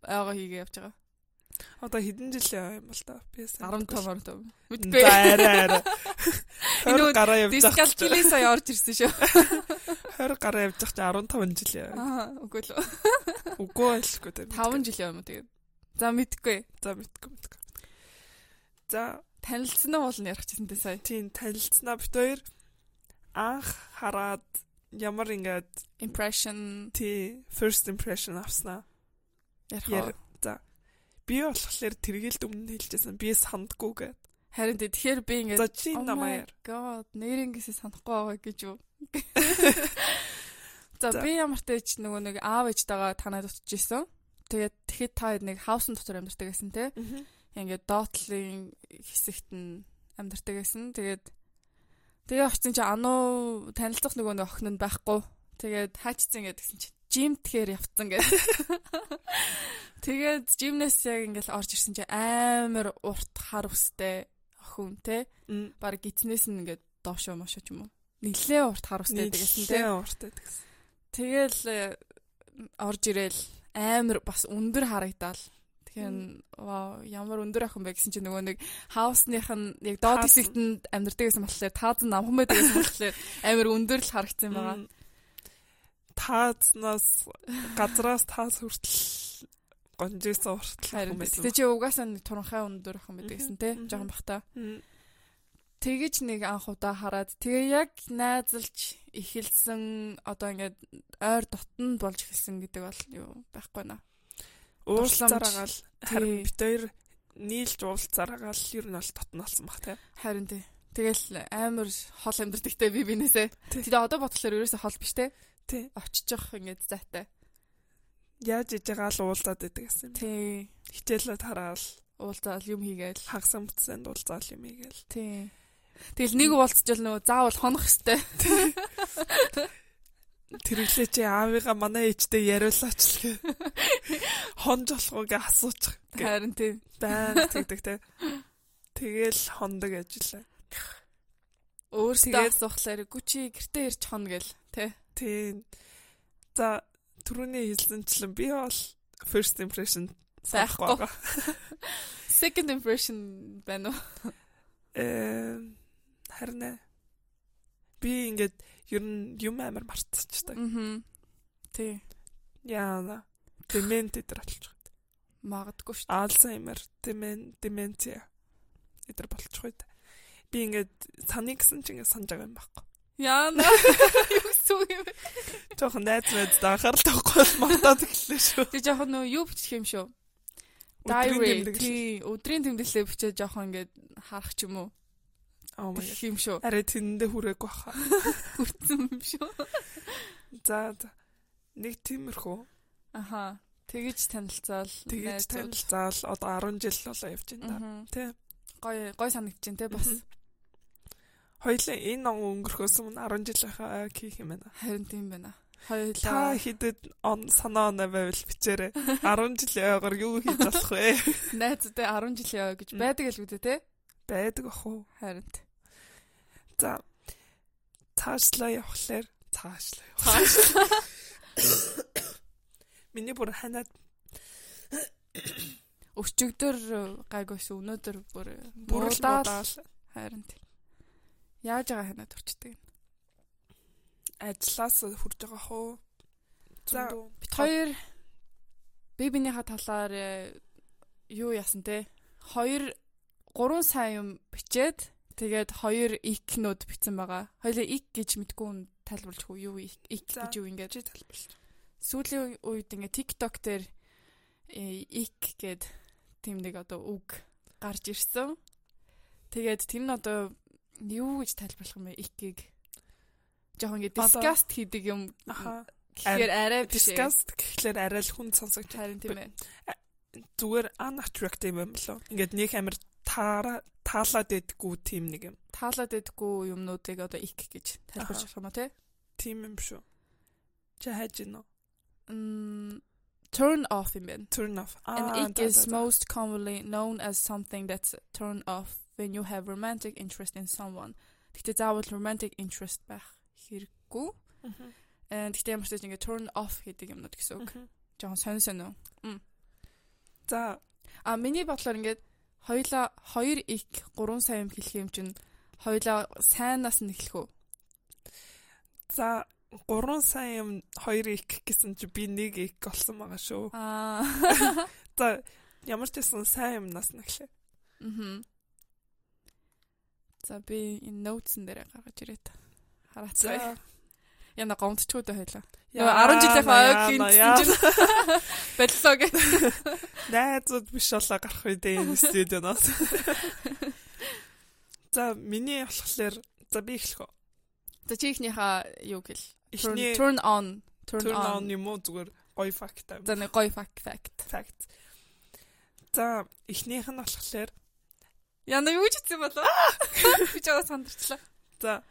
Ага хийгээ явж байгаа. Одоо хэдэн жил юм бол та би 15 орд. Мэдгүй. Арай арай. 20 гараа явж байгаа. Дискалкилээ сая орж ирсэн шүү. 20 гараа явж байгаа чи 15 жил яа. Аа, үгүй л. Үгүй байлгүй те. 5 жил юм уу тэгээд. За мэдгүй. За мэдгүй мэдгүй. За танилцсан уу бол ярих гэсэн тэ сая. Тийм танилцсанаа бит хоёр анх хараад ямар ингээд impression тий first impression авснаа. Ярих. За. Би болохоор тэргэлд өмнө хэлжсэн. Би сандгүй гэд. Харин тэгэхээр би ингээд За чи намаяар. God нэрнгээсээ санахгүй байгаа гэж юу. За би ямар ч тач нөгөө нэг аав ээжтэйгээ танаад утчихсан. Тэгээд тэгэхэд та нэг хаусын дотор амьдардаг гэсэн те. Ингээд доотлын хэсэгт нь амьдардаг гэсэн. Тэгээд Тэгээ очсон чи ануу танилцах нөгөө нэг охин нь байхгүй. Тэгээд хаачсан гэдгсэн чи жим тэгэхээр явцсан гэдэг. Тэгээд жимнээс яг ингээл орж ирсэн чи амар урт хар устэй охин те. Бараг гитнээс нь ингээд доошоо мошоо ч юм уу. Нилээ урт хар устэй гэсэн те. Нилээ урттай гэсэн. Тэгэл э, орж ирэл амар бас өндөр харагдаал. Тэгэхээр вау ямар өндөр охин бэ гэсэн чинь нөгөө нэг хаусных нь яг доод хэсэгт нь амьдардаг гэсэн болохоор таазан намхан байдаг гэсэн болохоор амар өндөр л харагдсан байгаа. Таазнаас газраас таас хүртэл гонжсэн уртал Харин тэ чи угаасаа нэг туранхай өндөр юм байдаг гэсэн те жоохон бахта. Тэгэж нэг анх удаа хараад тэгээ яг найзалж эхэлсэн одоо ингээд ойр дотн болж эхэлсэн гэдэг бол юу байхгүй наа. Уулзараагаал харин бит хоёр нийлж уулзараагаал ер нь бол дотнолсон баг те. Харин тий. Тэгэл амар хол амьдрдагтай би бинээсээ. Тэгээ одоо бодлоор ерөөсөө хол биш те. Тий. Очиж ингээд зайтай. Яаж иж байгаа л уулзаад байдаг гэсэн юм. Тий. Хичээлээ тараал уулзаал юм хийгээл хагас амтсанд уулзаал юм хийгээл. Тий. Тэгэл нэг уулзчихвал нөгөө заавал хонох хэвээр. Тэрэглээ чи аавыгаа манай ээжтэй яриулаач л гэ. Хонж болохоо гэ асуучих. Харин тий. Баян тэгдэг те. Тэгэл хондог ажиллаа. Өөртөө асуухлаар гүчи гэртээ ирж хоно гэл тий. Тий. За түрүүний хэлсэнчлэн би бол first impression сайхгүй. Second impression байна уу? Э харин би ингээд ер нь юм амар мартчихдаг. Аа. Тий. Яа. Демент дээр болчих. Магадгүй шүү. Альцгеймер, демен, деменция эдэр болчих үед. Би ингээд саний гэсэн чинь ингээд санаж байгаа юм байхгүй. Яа. Юу гэсэн юм бэ? Жохон найз найз дахаар л тавхгүй мартаад эхэллээ шүү. Тэг жохон нөө юу бичих юм шүү. Diary тий өдрийн тэмдэглэлээ бичээд жохон ингээд харах ч юм уу. Oh my god. юм шүү. Арай тэндээ хүрээгүй баха. Хүрсэн юм шүү. За нэг тиймэрхүү. Аха. Тэгэж танилцаал. Тэгэж танилцаал одоо 10 жил болоо явж байна да. Тэ. Гой гой санагдаж байна те бас. Хоёлаа энэ он өнгөрөхөөс өмнө 10 жил хаа хийх юм байна. Харин тийм байна. Хоёлаа та хідэд он санаа оноо байвал бичээрэй. 10 жилийн ойгоор юу хийж болох вэ? Найзтай 10 жилийн ой гэж байдаг л үү те? Байдаг ах уу? Харин. За цаашлаа явхлаар цаашлаа. Цаашлаа. Миний бүр ханаад өчигдөр гайгүйс өнөөдөр бүр бүрэлдаал харин яаж байгаа ханаад урчдаг юм. Ажлаас хурж байгаа хөө. За бит хоёр би бинийхээ талаар юу яасан те? Хоёр 3 сая юм бичээд Тэгээд хоёр икнүүд бичсэн байгаа. Хоёлаа ик гэж мэдгүй тайлбарлаж хөө юу ик гэж юу ингэж тайлбарлаж. Сүүлийн үед ингээ TikTok дээр ик гэд тийм нэг одоо үг гарч ирсэн. Тэгээд тэр нь одоо юу гэж тайлбарлах юм бэ икийг? Жохон ингээ disgust хийдэг юм. Тэгэхээр арай. Disgust гэхлээр арай л хүн сонсогч харин тийм ээ. Зүгээр unattractive юм болоо. Ингээд нэг таараа таалаад байдггүй тийм нэг юм. Таалаад байдггүй юмнуудыг одоо ик гэж тайлбарч болох юм уу те? Тийм юм шүү. Чи хайж гинөө? Мм turn off юм байна. Turn off. And ик is most commonly known as something that's turn off when you have romantic interest in someone. Гэхдээ заавал romantic interest байх хэрэггүй. Аа гэхдээ ямар ч ингэ turn off гэдэг юмнууд гэсэн үг. Жохон сонь сонь уу? За а миний бодлоор ингээд Хоёлаа 2 ик 3 сая юм хэлэх юм чинь хоёлаа сайнаас нь эхлэх үү? За 3 сая юм 2 ик гэсэн чи би 1 ик олсон байгаа шүү. Аа. За ямар ч байсан сайн юмнаас нь эхлэв. Аа. За би энэ ноутс дээр гаргаж ирээд хараацгаая. Яна гомдчихгүй дээ хоёлаа. Нөгөө 10 жилийн хойг хинцэн чинь боллоо гэ. Найзууд биш болоо гарах үедээ энэ студионоос. За миний болохоор за би эхлэх үү. За чи ихнийхээ юу гэл? Turn on turn on юм уу зүгээр гоё факт. За нэг гоё факт факт. Факт. За ихнийх нь болохоор Яна юу ч хэлсэн болоо. Би аваа сандарчлаа. За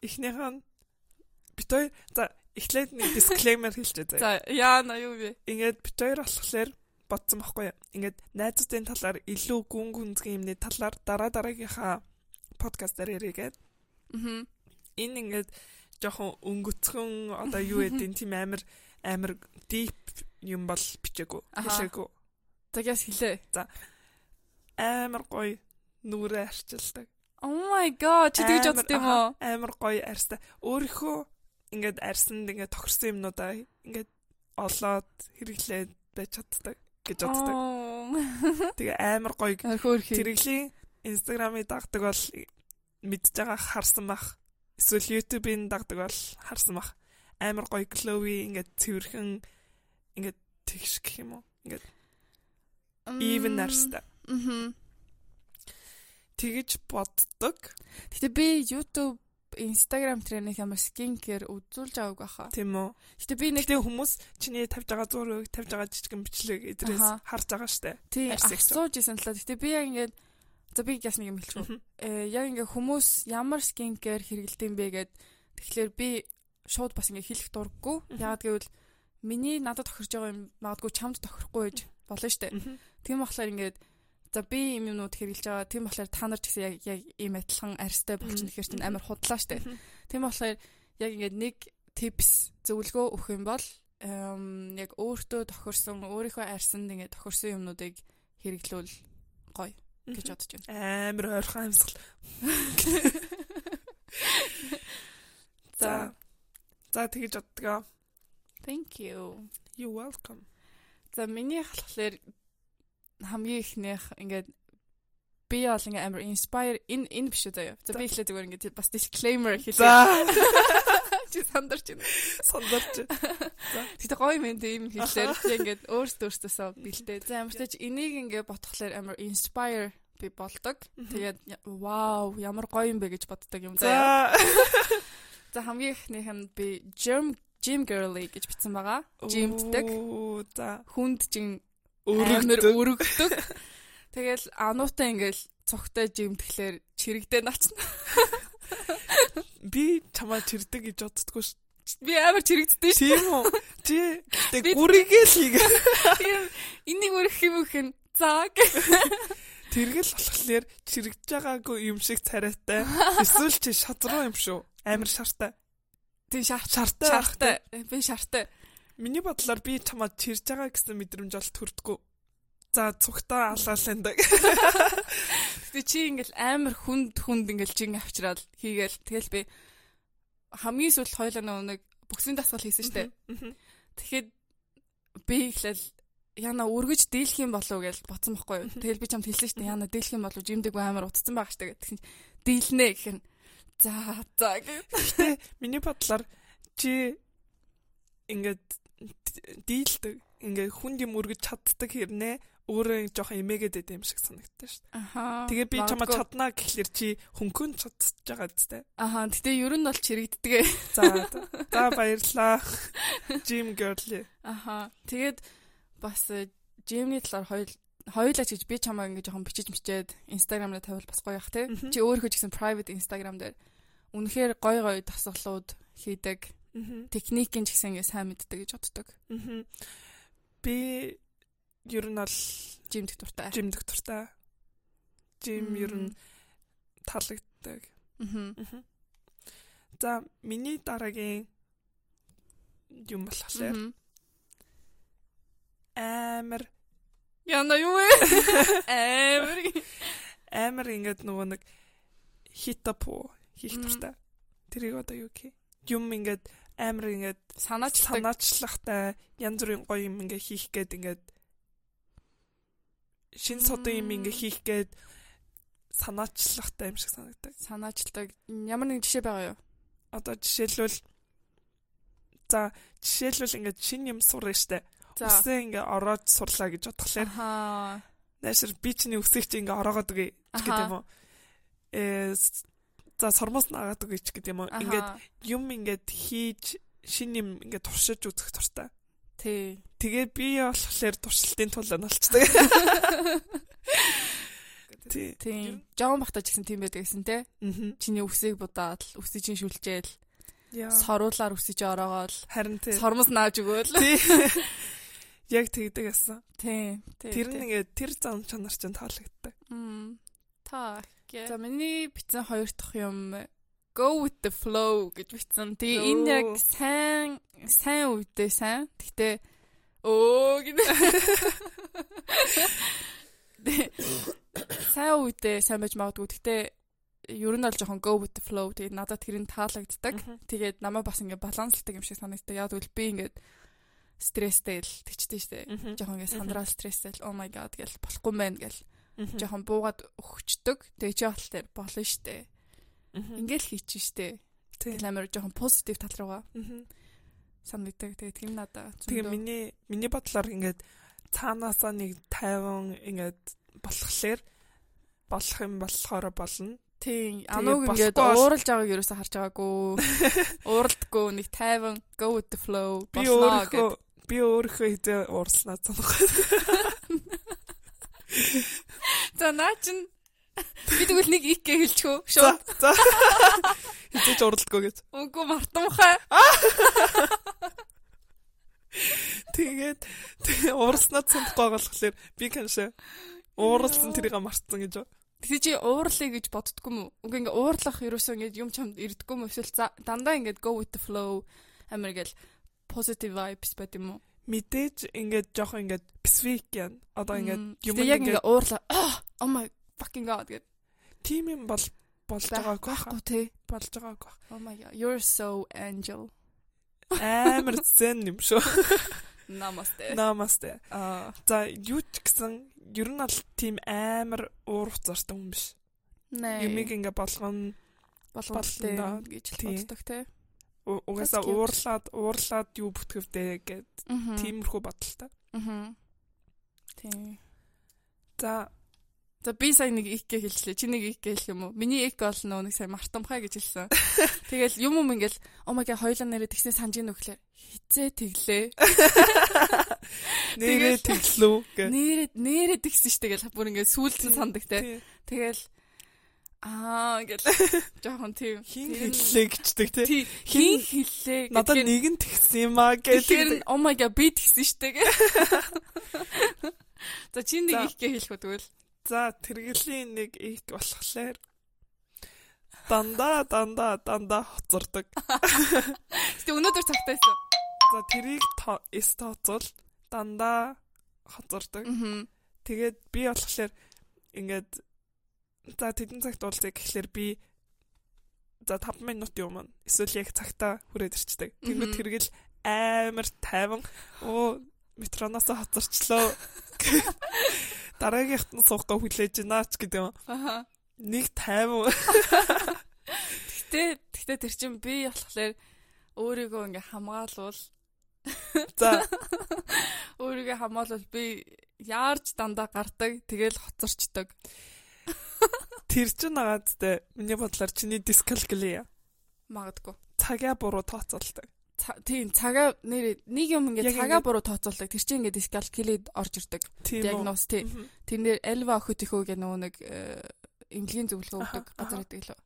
ихнийх нь бит хоёр за эхлээд нэг дисклеймер хэлчихэ За заа. яана юу вэ? Ингээд бит хоёр болохоор бодсон байхгүй юу? Ингээд найзуудын талаар илүү гүн гүнзгий юмны талаар дараа дараагийнхаа подкастаар яригээд. Аа. Энэ ингээд жоохон өнгөцгөн одоо юу гэдэг тийм амар амар deep юм бол бичээгүй. Хэлээгүй. Тэгээс хэлээ. За амар гоё нүрээ арчилдаг. Oh my god чи тэгж бодд юм уу? Амар гоё арьстай. Өөрийнхөө ингээд арьсанд ингээд тохирсон юмнуудаа ингээд олоод хэрэглээд байж чаддаг. гэж боддог. Тэгээ амар гоё. Тэрэглийн Instagram-ыг дагдаг бол мэдж байгаа харсан бах. Эсвэл YouTube-ийн дагдаг бол харсан бах. Амар гоё glowy ингээд цэвэрхэн ингээд тэгш гэх юм уу? Ингээд even нарстай. Мм. Тэгэж боддог. Гэтэ би YouTube Instagram тренинг ямар skincare үзүүлж аваагүй баха. Тийм үү. Гэтэ би нэг тэг хүмүүс чиний тавьж байгаа зураг, тавьж байгаа жижигэн бичлэг эдрээс харж байгаа штэ. Тийм асууж исэн талаа. Гэтэ би яг ингээд за би яс нэг юм хэлчихв. Э яг ингээд хүмүүс ямар skincare хэрэгэлдэм бэ гэд тэгэхээр би шууд бас ингээд хэлэх дурггүй. Яагаад гэвэл миний надад тохирж байгаа юм магадгүй чамд тохирохгүй байж болно штэ. Тийм болохоор ингээд За би юм юмнууд хэрэгжилж байгаа. Тийм болохоор та нар ч гэсэн яг яг ийм адилхан арьстай болчихно гэхээр чинь амар худлаа штэ. Тийм болохоор яг ингээд нэг типс зөвлөгөө өгөх юм бол яг өөртөө тохирсон өөрийнхөө арьсанд ингээд тохирсон юмнуудыг хэрэглүүл гоё гэж бодож байна. Амар ойрхон амьсгал. За. За тэгэж боддгоо. Thank you. You're welcome. За миний болохоор хамгийн ихнийх ингээд би бол ингээ амар inspire энэ энэ биш үү заяа. За би ихлэ зүгээр ингээ бас disclaimer хэлээ. Чи сандарч байна. Сандарч. Тэгтээ гоё мэд ийм хэллээр ингээд өөрсдөө өөртөөсөө бэлдээ. За ямар ч тач энийг ингээ ботхолоор амар inspire би болдог. Тэгээд вау ямар гоё юм бэ гэж боддог юм заяа. За хамгийн ихнийх нь би gym gym girly гэж бичсэн байгаа. За. Хүнд жин өргөнөр өргөдөг. Тэгэл ануутай ингээл цогтой жимтгэлээр чирэгдээ начна. Би чамаа чирдэг гэж боддгоо ш. Би амар чирэгддээ ш. Тийм үү? Чи тэг гүрийгээ л хийг. Тийм энийг өрөх юм хин заа. Тэргэл болохоор чирэгдэж байгаагүй юм шиг царайтай. Эсвэл чи шадруу юм шүү. Амар шартай. Тийм шартай. Шартай. Би шартай. Миний бодлоор би чамаа чирж байгаа гэсэн мэдрэмж бол төрдгөө. За цугтаа алаалаа даг. Гэтэ чи ингээл амар хүнд хүнд ингээл чин авчраад хийгээл тэгэл би хамгийн сүүлд хойлоо нэг бүксийн дасгал хийсэн штэ. Тэгэхэд би ихлээл яна өргөж дийлэх юм болов гэж бодсон байхгүй юу. Тэгэл би чамд хэлсэн штэ яна дийлэх юм болов жимдэг амар утцсан байгаа штэ гэсэн. Дийлнэ гэх нь. За за гэх. Миний бодлоор чи ингээд дийлдэг ингээ хүн юм өргөж чаддаг хэрнээ өөрөө жоохон эмээгээд байд юм шиг санагдсан шүү дээ. Аха. Тэгээ би чамаа чаднаа гэхлээр чи хөнгөн чадчих байгаа зү. Аха. Гэтэ ер нь бол чирэгддэг. За. За баярлаа. Jim girl. Аха. Тэгээд бас Jim-ний талаар хоёул хоёулаа ч гэж би чамаа ингээ жоохон бичиж мчээд Instagram дээр тавил бас гоё ах те. Чи өөрөө ч гэсэн private Instagram дээр үнэхээр гоё гоё дасгалууд хийдэг Техникийн ч гэсэн ингээ сайн мэддэг гэж боддог. Би ер нь бол жимдэх дуртай. Жимдэх дуртай. Жим ер нь таалагддаг. За миний дараагийн юм болохоор амар Яна юу вэ? Амар амар ингээд нөгөө нэг хитапо хийх дуртай. Тэрийг одоо юу гэх юм ингээд амар ингээд санаачлагтай санаачлагтай янз бүрийн гоё юм ингээд хийх гээд ингээд шин содон юм ингээд хийх гээд санаачлагтай юм шиг санагдаг. Санаачлагтай ямар нэг жишээ байгаа юу? Одоо жишээлбэл за жишээлбэл ингээд шин юм сурна штэ. Үсээ ингээд ороод сурлаа гэж бодглохлаа. Аа. Наашир би чиний үсийг чи ингээд ороогоод үгүй гэдэг юм уу? Э за сормоос наагаад өгөөч гэдэг юм уу. Ингээд юм ингээд хийж шин юм ингээд туршиж үзэх туртай. Тий. Тэгээ би болохоор туршилтын тулаан болцдог. Тий. Тий. Жон бахтаж гэсэн тийм байдаг гэсэн те. Чиний үсийг будаад үсийг чинь шүлжээл. Соруулаар үсэж ороогоол. Харин тий. Сормос нааж өгөөл. Тий. Яг тэгдэг асан. Тий. Тэр нь ингээд тэр зам чанар чинь таалагддаг. Мм. Та За миний бичсэн хоёр дахь юм go with the flow гэж бичсэн. Тэгээ энэ яг сайн сайн үедээ сайн. Гэхдээ өө гинэ. Сайн үедээ сайн байж магадгүй. Гэхдээ ер нь бол жоохон go with the flow. Тэгээд надад тэр нь таалагддаг. Тэгээд намайг бас ингээд балансалдаг юм шиг санагддаг. Яг үл би ингээд стресстэй л тэгчтэй штэ. Жохон ингээ сандраа стресстэй л oh my god гэл болохгүй мэн гэл. Жохон буугаад өгчдөг. Тэгээ чи батал дээр болно штэ. Ингээл хийчих штэ. Тэгэл амар жохон позитив тал руугаа. Санагддаг. Тэгээ тийм надаа. Тэгээ миний миний бодлоор ингээд цаанаасаа нэг 50 ингээд болохлээр болох юм болохоор болно. Тийм. Ануг ингээд ууралж байгааг ерөөсө харж байгаагүй. Ууралдаггүй нэг тайван go with the flow болноо гэдэг би өөрөө хизээ уурснаа санахгүй. За наа чин би тэгвэл нэг ик гэ хэлчихв шууд. За. Хизээч уралдаггүй гэж. Үгүй мартамхай. Тэгээд уурснаа байгаа болохоор би каншаа ууралсан тэрийг мартсан гэж. Тэгэж чи уурлая гэж боддггүй мүү? Үгүй ингээ уурлах ерөөсөө ингээ юм чамд ирдггүй мүү? Эсвэл дандаа ингээ go with the flow амир гэл positive vibes байт юм уу? Мэдээж ингээд жоох ингээд specific яа. Одоо ингээд юм яг ингээд уурлаа. Oh my fucking god гэд. Тим юм бол болж байгаагүй байхгүй тий. Болж байгаагүй. Oh my god, you're so angel. Амар зэн юм шүү. Намасте. Намасте. Аа за юу ч гэсэн ер нь бол тийм амар уур хуцаартай хүн биш. Юмиг ингээ болгоно болгоолтой гэж боддог тий угаасаа уурлаад уурлаад юу бүтгэвдээ гэд тиймэрхүү бодолтой. Аа. Тийм. За За би сая нэг их гэ хэллээ. Чи нэг их гэ хэлэх юм уу? Миний их бол нөө нэг сая мартамхай гэж хэлсэн. Тэгэл юм юм ингээл oh my god хоёлаа нэрээ тэгснэ санаж ийн өглөө. Хизээ тэглээ. Нэрээ тэглүү гэ. Нэрээ нэрээ тэгсэн штэ гэл бүр ингээд сүултэн сандаг те. Тэгэл Аа гэл жоохон тийм хин хэллээ гэждэг тий. Хин хэллээ. Надад нэг нь тэгсэн юм аа гэдэг. Oh my god би тэгсэн штэ гэ. За чи нэг их гэ хэлэх үү тэгвэл. За тэргэлийн нэг их болохоор дандаа дандаа дандаа хоцордог. Гэтэ өнөөдөр цагтаа байсан. За тэрийг эс тооцвол дандаа хоцордог. Тэгээд би болохоор ингээд За тэдэн цагт уулзъя гэхлээр би за 5 минутын өмнө эсвэл яг цагтаа хүрээд ирчдэг. Тэнгүүд тэргэл амар тайван оо метроноос хоцорчлоо. Дараагийнхт нь суухгаа хүлээж гинэ ч гэдэг юм. Аха. Нэг тайван. Гэтэ гэтэ тэр чин би болохоор өөрийгөө ингээ хамгаалвал За өөрийгөө хамгаалвал би яарч дандаа гардаг тэгэл хоцорчдаг. Тэр чинь нагаадтай миний бодлоор чиний дискалкулия. Магадгүй. Цагаа буруу тооцоолдог. Тийм цагаа нэр нэг юм ингээд цагаа буруу тооцоолдог. Тэр чинь ингээд дискалкулид орж ирдэг. Диагноз тий. Тэрнэр альва охид ихөө гэх нөгөө нэг эмнэлгийн зөвлөгөө өгдөг газар гэдэг лөө.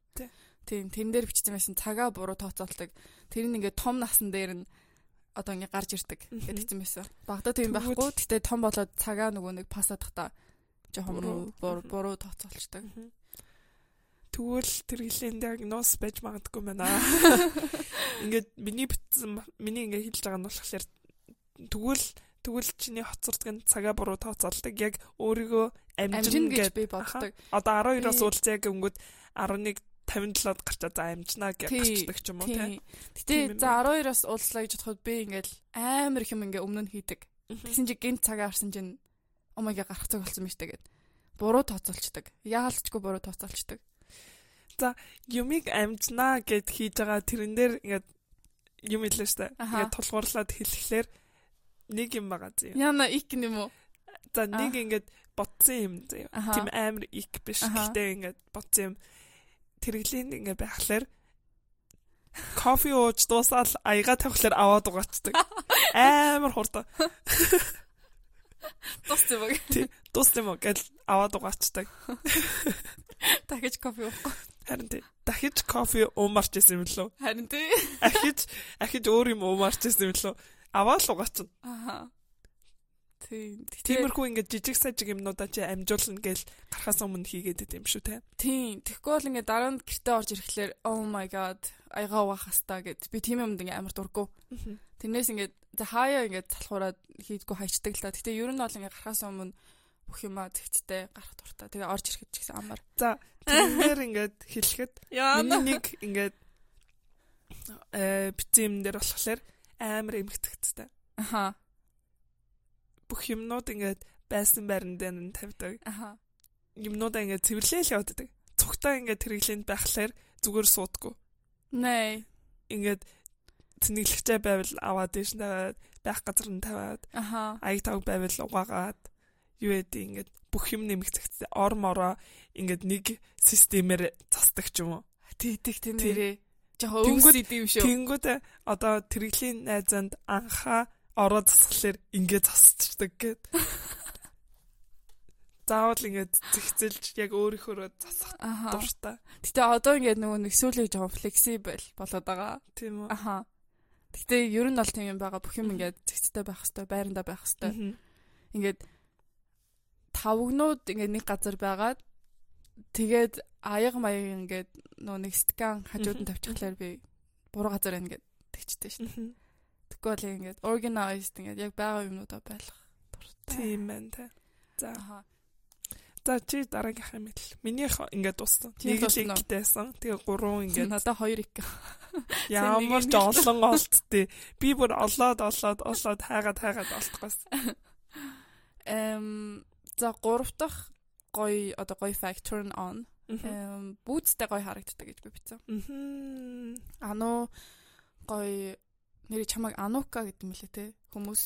Тийм тэн дээр бичсэн байсан цагаа буруу тооцоолдог. Тэр нь ингээд том насан дээр нь одоо ингээд гарч ирдэг юм байсан. Багада тийм байхгүй. Гэтэ том болоод цагаа нөгөө нэг пасадах та жоохон буруу тооцоолчдаг. Тэгвэл тэр хилийн диагноз байж магадгүй байна. Ингээд миний битсэн миний ингээд хэлж байгаа нь болохоор тэгвэл тэгвэл чиний хоцордог цагаа буруу тооцоолдог яг өөрийгөө амжин гэж би боддог. Одоо 12-оос уулзъя гэнгүүт 11 57-д гарчаа за амжнаа гэж гарчдаг ч юм уу тий. Гэтэ за 12-оос уулзлаа гэж бодоход би ингээл амар их юм ингээ өмнө нь хийдэг. Тэгсэн чи гинт цагаа харсан чинь омега гарах цаг болсон мэт тэгээд буруу тооцоолчдаг. Яалчгүй буруу тооцоолчдаг. За юмыг амжнаа гэд хийж байгаа тэрэн дээр ингээд юм хэлээ штэ. Ингээд тулгуурлаад хэлэхлээр нэг юм байгаа зөө. Яна ик юм уу? За нэг ингээд ботсон юм зөө. Тим амар ик биш. Гэтэ ингээд ботсон юм тэрэглийн ингээд байхлаар кофе ууж дуусаад аяга тавихлаар аваад угаацдаг. Амар хурдан. Тустай мó гэл аваад угаацдаг. Дахиж кофе уухгүй. Харин тий. Дахиж кофе уумарч исэн юм лөө. Харин тий. Ахиж ахиж өөр юм уумарч исэн юм лөө. Аваад л угаацна. Аха. Тийм. Тиймэрхүү ингээд жижиг сажиг юмнуудаа чи амжуулна гээл гарахаас өмнө хийгээд байт юм шүү те. Тийм. Тэгэхгүй бол ингээд дараа нь гэртээ орж ирэхлээр oh my god аягаа угаах хастаа гэд би тийм юмд ингээд амар дурггүй. Тэрнээс ингээд за хаяа ингээд залхуураад хийдгүү хайчдаг л та. Гэтэ ер нь бол ингээд гарахаас өмнө бүх юмаа зэгцтэй гарах дуртай. Тэгээ орж ирэхэд ч гэсэн амар. За тэрээр ингээд хэлэхэд миний нэг ингээд э бицэн юм дээр болохоор амар эмгэгтэхтэй. Аха. Бүх юмнууд ингээд байсан байран дээр нь тавьдаг. Аха. Юмнуудаа ингээд цэвэрлээл явуулдаг. Цугтаа ингээд хэрэглээнд байхлаар зүгээр суудаггүй. Нэ. Ингээд цэнэглэгчтэй байвал аваад дэш байх газар нь тавиад Аха. аяг тавг байвал угаагаад юу гэдэг ингээд бүх юм нэмэгцэгтэй ор мороо ингээд нэг системээр засдаг ч юм уу. Тэгдэг тийм Тий. нэрээ. Жохоо өвс идэв шүү. Тэнгүүд одоо тэрэглийн найзанд анхаа ороо засахлаар ингээд засчихдаг гэд. Заавал ингээд зэгцэлж яг өөрийнхөө засах дуртай. Гэтэ одоо ингээд нөгөө нэг сүүлээ жоохон флексибл болоод байгаа. Тийм үү? Аха. Гэтэ ер нь бол тийм юм байгаа. Бүх юм ингээд зэгцтэй байх хэвээр, байрандаа байх хэвээр. Ингээд тавгнууд ингээд нэг газар байгаад тэгээд аяг маяг ингээд нөгөө нэг стакан хажууд нь тавьчихлаар би буруу газар байна гэд тэгчтэй. Мгм. Тэгэхгүй бол ингээд organized ингээд яг байгаа юмнуудаа байлгах дуртай. Тийм байна та. За. За чи дараагийнх юм л. Минийх ингээд дууссан. Нэг л ингтэйсэн. Тэгээ гурван ингээд Надаа хоёр их. ямар ч л- олон олцтой. Би бүр олоод олоод олоод хайгаад хайгаад олдохоос. Эм за гурав дахь гоё одоо гоё factor нь on. Эм бүүцтэй гоё харагддаг гэж би бичсэн. Ану гоё нэр чамайг Анука гэдэг юм лээ те хүмүүс.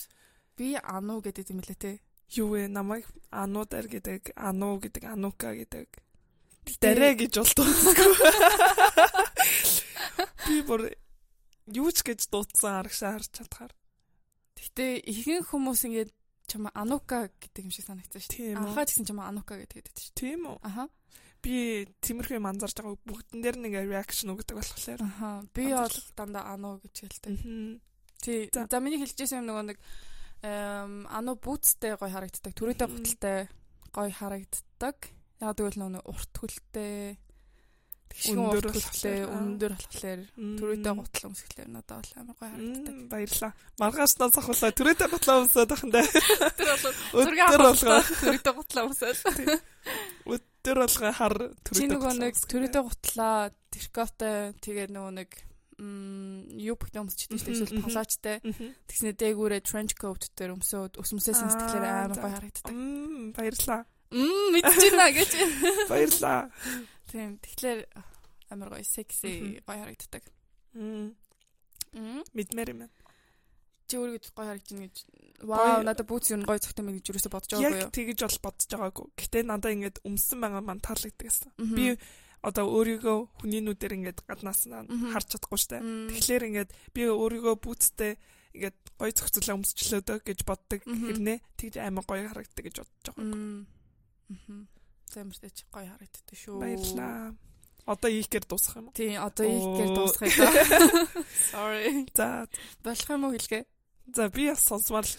Би Ану гэдэг юм лээ те. Юу вэ? Намайг ануудаар гэдэг, ану гэдэг, анука гэдэг. Дарэ гэж бол дуудсгүй. Би бүр юу ч гэж дуудсан арагшаа харж чадхаар. Гэтэ ихэнх хүмүүс ингээд чамаа Анука гэдэг юм шиг санагдсан шүү дээ. Анхаа гэсэн чамаа Анука гэдэг байдаг шүү Тийм үү? Аха. Би тиймэрхүү юм анзаарч байгаа бүгдэн дээр нэг реакшн өгдөг болохоор. Аха. Би бол дандаа Ану гэж хэлдэг. Тий. За. Миний хэлжсэн юм нөгөө нэг Ану бүүцтэй гоё харагддаг. Мгм. гуталтай гоё харагддаг. Яг тэгвэл нөгөө урт хөлтэй Өндөр аа. өндөр болохоор Мм. түрээдээ гутал өмсгөлээр надад бол амар гоё харагддаг. Мм, Баярлаа. Маргаашнаас ахвалаа түрээдээ батлаа өмсөд зураг Өдөр болгоо. түрээдээ гутал өмсөөл. өдөр болгоо хар Чи түрээдээ нөгөө нэг түрээдээ гутлаа тэркотой тэгээд нөгөө нэг юу бүгд өмсчихдээ Эсвэл палачтай. Тэгснэ дээгүүрээ trench coat дээр өмсөөд өсмөсөөс нь сэтгэлээр амар гоё харагддаг. Мм, баярлаа. Мм мэдчихэна гэж. Баярлаа. Тийм. Тэгэхээр амар гоё секси гоё харагддаг. Мм, Мм. Мэдмээр юм. Чи өөрийгөө гоё харагдаж байна гэж. Вау, надад бүүц юу гоё цогтой мэй гэж юусоо бодож байгаагүй юу? Яг тэгэж бол бодож байгаагүй. Гэтэ надаа ингээд өмсөн байгаа маань таалагддаг гэсэн. Би одоо өөрийгөө хүний нүдээр ингээд гаднаас нь харж чадахгүй штэ. Тэгэхээр ингээд би өөрийгөө бүүцтэй ингээд гоё зохицуулаа өмсчлөөдөө гэж боддог хэрнээ тэгж амар гоё харагддаг гэж бодож байгаа. Мм. Мгм. Зэмэртэй ч гоё харагддаг шүү. Баярлаа. Одоо ийхээр дуусах юм уу? Тийм, одоо их гэр дуусгая да. Sorry. За Болох юм уу хэлгээ? за би бас сонсмаар л.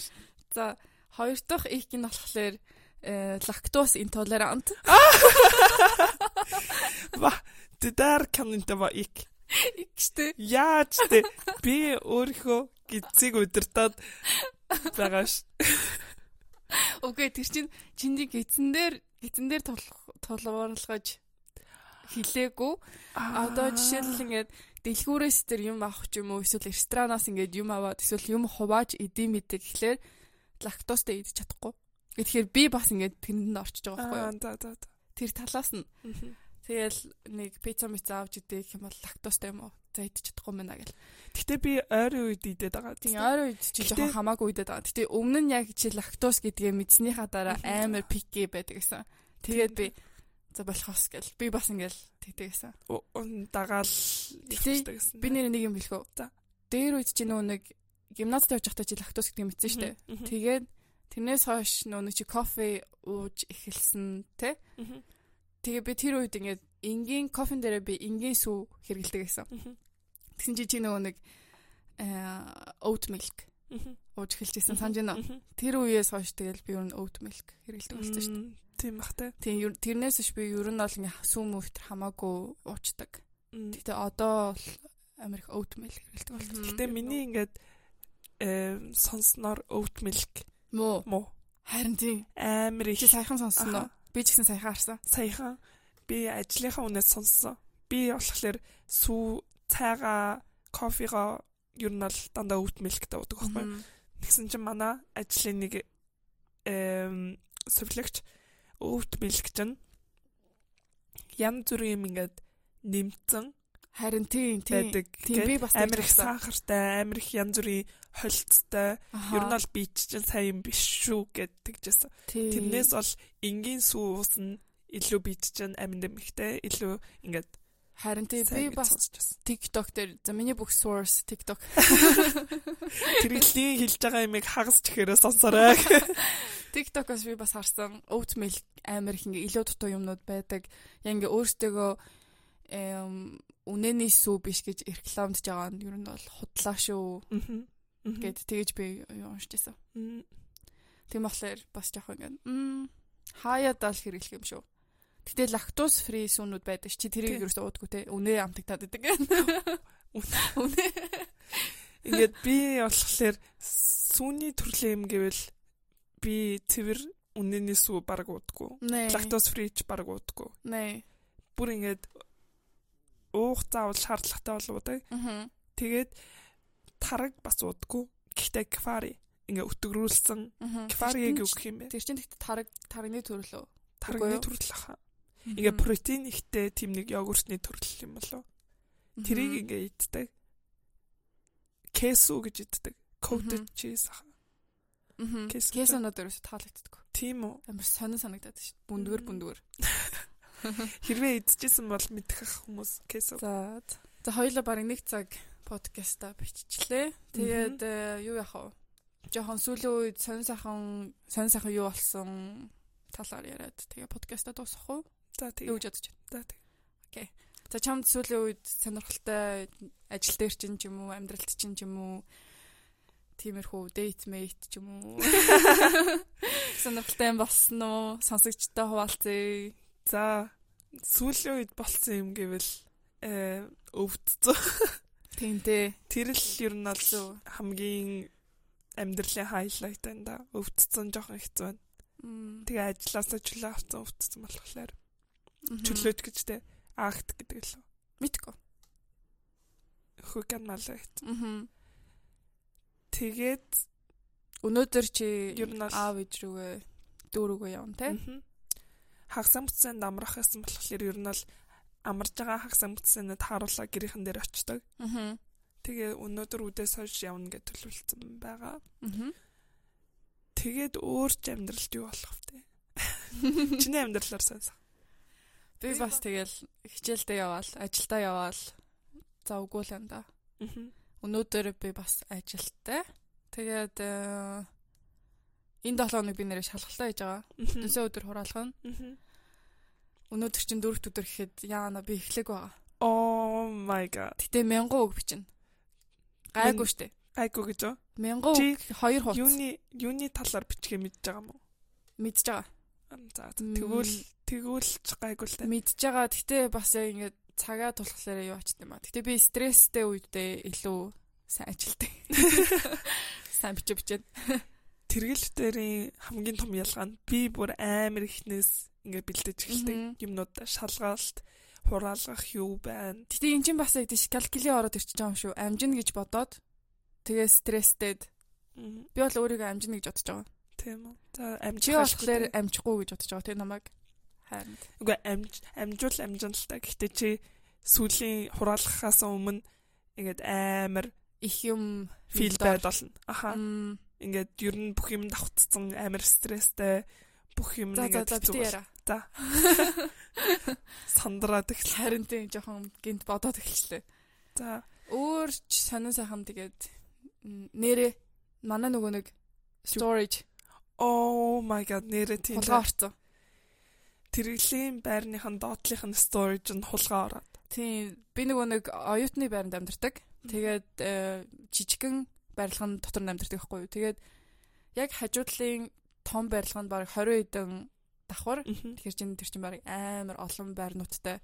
За, хоёр дахь их нь болохоор э лактоз интолерант. Ва тэдэр канинта ба ик. Ихтэй. Яаж тэ би өөрийнхөө гидсийг удирдаад байгаа ш. Окей, тэр чинь чиний гидсэн дээр гидсэн дээр тулгуурлахаж хилээгүй. Одоо жишээлбэл ингээд дэлгүүрээс тэр юм авах ч юм уу эсвэл ресторанаас ингээд юм аваад эсвэл юм хувааж идэм мэдээ гэхлээр лактозтой идэж чадахгүй. Тэгэхээр би бас ингээд тэрэнд орчиж байгаа байхгүй юу? Тэр талаас нь тэгэл нэг пицца мица авч идэх юм бол лактозтой юм уу? За идэж чадахгүй мэнэ гэл. Гэтэ би ойрын үед идээд байгаа. Тийм ойрын үед чи жоохон хамаагүй идээд байгаа. Гэтэ өмнө нь яг чи лактоз гэдгээ мэдснийхаа дараа амар пики байдаг гэсэн. Тэгээд би за болохоос гэл би бас ингээл тэгдэг гэсэн. Дагаал явчихдаг гэсэн. Би нэр нэг юм хэлэхөө. За. Дээр үед чи нөгөө нэг гимназд явж байхдаа чи лактоз гэдгийг мэдсэн шүү дээ. Тэгээд тэрнээс хойш нөгөө чи кофе ууж эхэлсэн те. Тэгээ би тэр үед ингээд энгийн кофен дээрээ би энгийн сүү хэргэлдэг гэсэн. Тэгсэн чи чи нөгөө нэг э oat milk ууж эхэлжсэн санаж байна. Тэр үеэс хойш тэгэл би ер нь oat milk хэргэлдэг болсон шүү дээ. Тийм бахтай. Тийм ер- тэрнээс биш би ер нь бол ингээ сүү мөвтер хамаагүй уучдаг. Гэтэ одоо бол Америк oat milk хэргэлдэг болсон. Гэтэ миний ингээд э сонсноор oat milk муу муу харин тийм амар их уу? Аха. Би ч гэсэн саяхан харсан. саяхан би ажлынхаа үнээс сонссон. Би болохоор сүү цайгаа кофего ер нь бол дандаа oat milkтэй уудаг байхгүй. Тэгсэн чинь манай ажлын нэг эм сувлагч өвт бэлгч нь янз бүрийн юм ингээд нэмцэн харин тийм тийм тийм би бас амар их сахартай, амар их янз бүрийн холцтой. Ер нь бол би чинь сайн юм биш шүү гэд тэгжсэн. Тэрнээс бол энгийн сүү уус нь илүү бит чинь амин дэмхтэй илүү ингээд Харин тий би бас TikTok дээр за миний бүх source TikTok. Тэрлийн хэлж байгаа юмыг хагас чихээрээ сонсорой. TikTok-оос би бас харсан oatmeal амар их ингээ илүү дутуу юмнууд байдаг. Яг ингээ өөртөөгөө эм үнэний сүү биш гэж рекламдж байгаа нь ер нь бол худлаа шүү. Гэт тэгэж би уншиж байсан. Тийм болохоор бас жоох ингээ хаяад л хэрэглэх юм шүү. Гэтэ лактоз фри сүүнүүд байдаг чи тэрийг ерөөсөө уудаггүй те. Үнэ амтагтаад байдаг. Үнэ. Ингээд би болохоор сүүний төрлийн юм гэвэл би цэвэр үнэний сүү баг уудаггүй. Лактоз фри ч баг уудаггүй. Нэ. Бүр ингээд уух заавал шаардлагатай болоодаг. Тэгээд тараг бас уудаггүй. Гэхдээ кефари ингээ өтгөрүүлсэн кефариг юу гэх юм бэ? Тэр чинь тэгт тараг таргны төрлөө. Таргны төрөл аха. Ингээ протеин ихтэй тийм нэг йогуртны төрөл юм болов. Тэрийг ингээ иддэг. Кесу гэж иддэг. Coated cheese аха. Мм. Кесо надад ерөөсө таалагддаг. Тийм үү? Амар сонир санагдаад шүү. Бүндгэр бүндгэр. Хэрвээ идчихсэн бол мэдэх хүмүүс кесо. За. За хоёулаа бараг нэг цаг подкаста биччихлээ. Тэгээд э, юу яах вэ? Жохон сүүлийн үед сонир сайхан сонир сайхан юу болсон талаар яриад тэгээ подкаста дуусгах уу? За тэгээ. Юу гэж бодож байна? За тэгээ. Окей. За чамд сүүлийн үед сонирхолтой ажил дээр чинь ч юм уу, амьдралд чинь ч юм уу тиймэрхүү date mate ч юм уу. Сонирхолтой болсон уу? Сонсогчтой хуваалцъя. За сүүлийн үед болсон юм гэвэл э өвдцөө. Тийм дээ. Тэр л ер нь бол хамгийн амьдралын хайлайт байна да. Өвдцэн жоохон хэцүү байна. Тэгээ ажилласаа чөлөө авсан өвдцэн болохоор. Чөлөөч гэж тэ акт гэдэг л. Мэдгүй. Хөгөн малайт. Аа. Тэгээд өнөөдөр чи аав ээж рүүгээ дүү рүүгээ явна те. Хагас амтсан амрах гэсэн болохоор ер нь л амарж байгаа хагас амтсаныг тааруулаа гэрийнхэн дээр очдог. Аа. Тэгээ өнөөдөр үдээс хойш явна гэж төлөвлөсөн байгаа. Аа. Тэгээд өөр ч амьдралд юу болох вэ? Чиний амьдралаар сонсох. Би бас тэгэл хичээлдээ яваал, ажилдаа яваал. За үгүй л юм да. Өнөөдөр би бас ажилттай. Тэгээд энэ 7 хоног би нэрээ шалгалтаа хийж байгаа. Өдөөсөө өдөр хураалгана. Өнөөдөр чинь дөрөвт өдөр гэхэд яана би эхлэх байгаа. Oh my god. Гэтэ 1000 үг бичнэ. Гайгүй штэ. Гайгүй гэж юу? 1000 үг 2 хуудас. Юуны юуны талаар бичгээ мэдж байгаа мó? Мэдж байгаа. За тэгвэл тэгвэл ч гайгүй л та. Мэдж байгаа. Гэтэ бас яг ингээд цагаа тулхлаараа юу ачт юм а. Гэтэ би стресстэй үедээ илүү сайн ажилтдаг. Сайн бичиж бичээд. Тэргэлтэрийн хамгийн том ялгаа нь би бүр амар ихнээс ингээд бэлдэж эхэлдэг юмнууд шалгаалт хураалгах юу байна. Гэтэ эн чинь бас яг тийш калкули ороод ирчихэж байгаа юм шүү. Амжина гэж бодоод тэгээ стресстэд би бол өөрийгөө амжина гэж бодож байгаа. Тийм үү. За амжих болохоор амжихгүй гэж бодож байгаа тийм намайг. Харин. Үгүй амж амжуул амжин л та. Гэтэ чи сүлийн хураалгахаас өмнө ингээд амар их юм фил байд болно. Аха. Ингээд ер нь бүх юм давтцсан амар стресстэй бүх юм ингээд хэцүү. За. Сандраад их харин тийм жоохон гинт бодоод эхэллээ. За. Өөр сонин сайхан тэгээд нэрээ манай нөгөө нэг storage Oh my god нэрээ тийм. Хулгай орцсон. Тэрэглийн байрныхан доотлих нь storage нь хулгай ороод. Тийм би нөгөө нэг оюутны байранд амьдардаг. Тэгээд э, жижигхэн барилгын дотор амьдардаг байхгүй юу. Тэгээд яг хажуудлын том барилганд баг 20 хэдэн давхар. Тэгэхээр чин тэр чин баг амар олон байрнуудтай.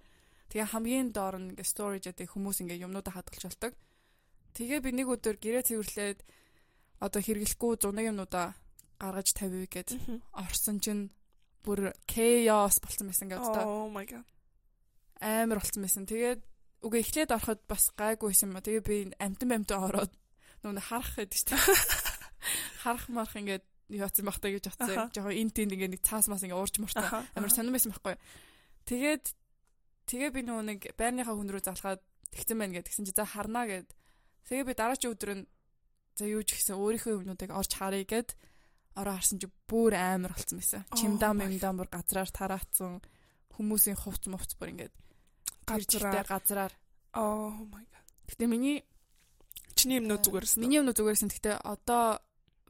Тэгээ хамгийн доор нь ингээ storage гэдэг хүмүүс ингээ юмнуудаа хадгалж болдог. Тэгээ би нэг өдөр гэрээ цэвэрлээд одоо хэрэглэхгүй зунаг юмнуудаа гаргаж тавив гэд орсон чинь бүр chaos болсон байсан гэдэг та. Oh my god. Амар болсон байсан. Тэгээд үгүй эхлээд ороход бас гайгүй юм а. Тэгээ би амтан амтан ороод нүг харах гэдэг чинь. харах марах ингээд яац юм бахтаа гэж бодсон. Жохоо эн тэнд ингээд нэг цаас мас ингээд уурж муртаа. Аха. Амар сонирн байсан байхгүй. Тэгээд тэгээ би нөгөө нэг байрныхаа хүн рүү залгаад тэгсэн байна гэд тэгсэн чи за харнаа гэд. Тэгээ би дараагийн өдөр нь за юу ч гэсэн өөрийнхөө юмнуудыг орж харъя гэд ороо харсан чи бүр амар болцсон байсан. Чимдам юмдам бүр газраар тараацсан хүмүүсийн хувц мувц бүр ингээд газраар Газраар. Oh my god. Гэтэ миний Чиний юмнууд зүгээрс. Миний өмнө зүгээрсэн гэхдээ одоо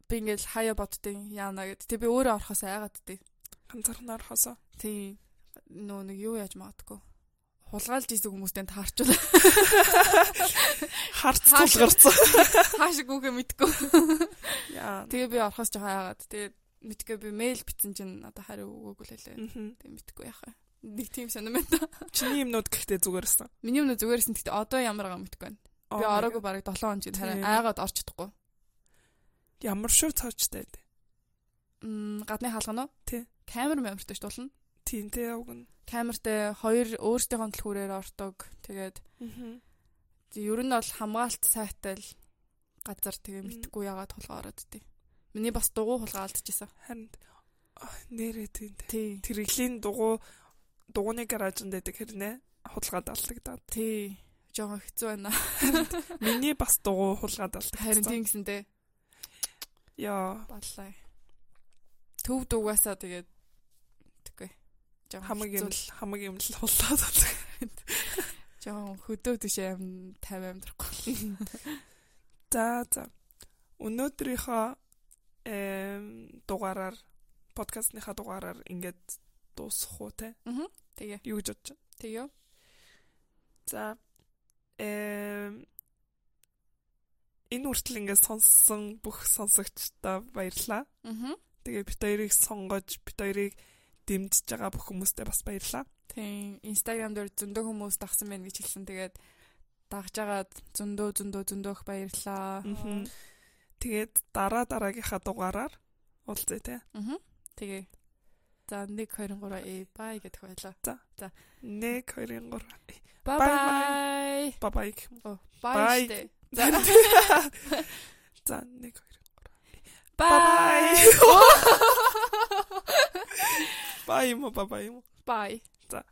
би ингээл хаяа боддیں۔ Яана гэд. Тэг би өөрөө орохоос айгаад дээ. ганцаархнаар хосоо. Тий. Нөө нэг юу яаж магадгүй. Хулгайлж исэн хүмүүстэй таарчвал Харц тулгарцсан. хаашиг үгээ мэдгүй. Яа. Тэгээ би орохоос жоо айгаад. Тэгээд мэдгүй би мэйл бичсэн чинь одоо хариу өгөөгүй л лээ. Мгм. Тэг мэдгүй яхаа. Нэг тийм сонирм байна. Чиний юмнууд гэхдээ зүгээрсэн. Миний өмнө зүгээрсэн гэхдээ одоо ямар байгаа мэдгүй байна. Би ороогүй бараг 7 он чинь хараа Тийм. айгаад орч чадахгүй. Ямар шүү цаачтай дээ. Мм гадны хаалгана уу? Тий. Камер мэмэртэй штуулна. Тинтэй явгна. Камертай хоёр өөрсдийнхөө төлхүүрээр ордог. Тэгээд ер нь бол хамгаалт сайтай л газар тэгээ мэдхгүй яагаад хулгай ороод тий. Миний бас дугуй хулгай алдчихсан. Харин нэрээ тинтэй. Тий. Тэрэглийн дугуй дугууны гаражнд байдаг хэрнээ хулгаад алдагдаад. Тий. Жогоо хэцүү байна. Миний бас дугуй хулгаад Харин алдагдсан. тийм гэсэнтэй Яа. баллаа. Төв дугаасаа тэгээд. Жогоо Хамаг юм л хамаг юм л хулаад алдаг. Жогоо хөдөө тишээ ам 50 амьдрахгүй. За за. Өнөөдрийнхөө эм дугаараар подкастныхаа дугаараар ингээд дуусах уу те? Аа. Тэгээ. Юу гэж бодож байна? Тэгээ. За эм энэ үртэл ингээд сонссон бүх сонсогчдоо баярлалаа. Аа. Тэгээ бит хоёрыг сонгож бит хоёрыг дэмжиж байгаа бүх хүмүүстээ бас баярлалаа. Тийм. Instagram дээр зөндөө хүмүүс дагсан байна гэж хэлсэн. Тэгээд дагж агаад зөндөө зөндөө зөндөө их баярлаа. Мгм. Тэгээд дараа дараагийнхаа дугаараар уулзъя те. Аа. Тэгээ. За 1 2 3 э бай гэдэх байлаа. 1 2 3 Бай Bye бай. бабай. Оо, бай штэ. За За 1 2 бай. 拜嘛，拜拜嘛，拜赞。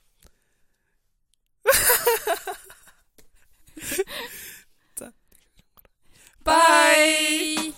拜。Bye.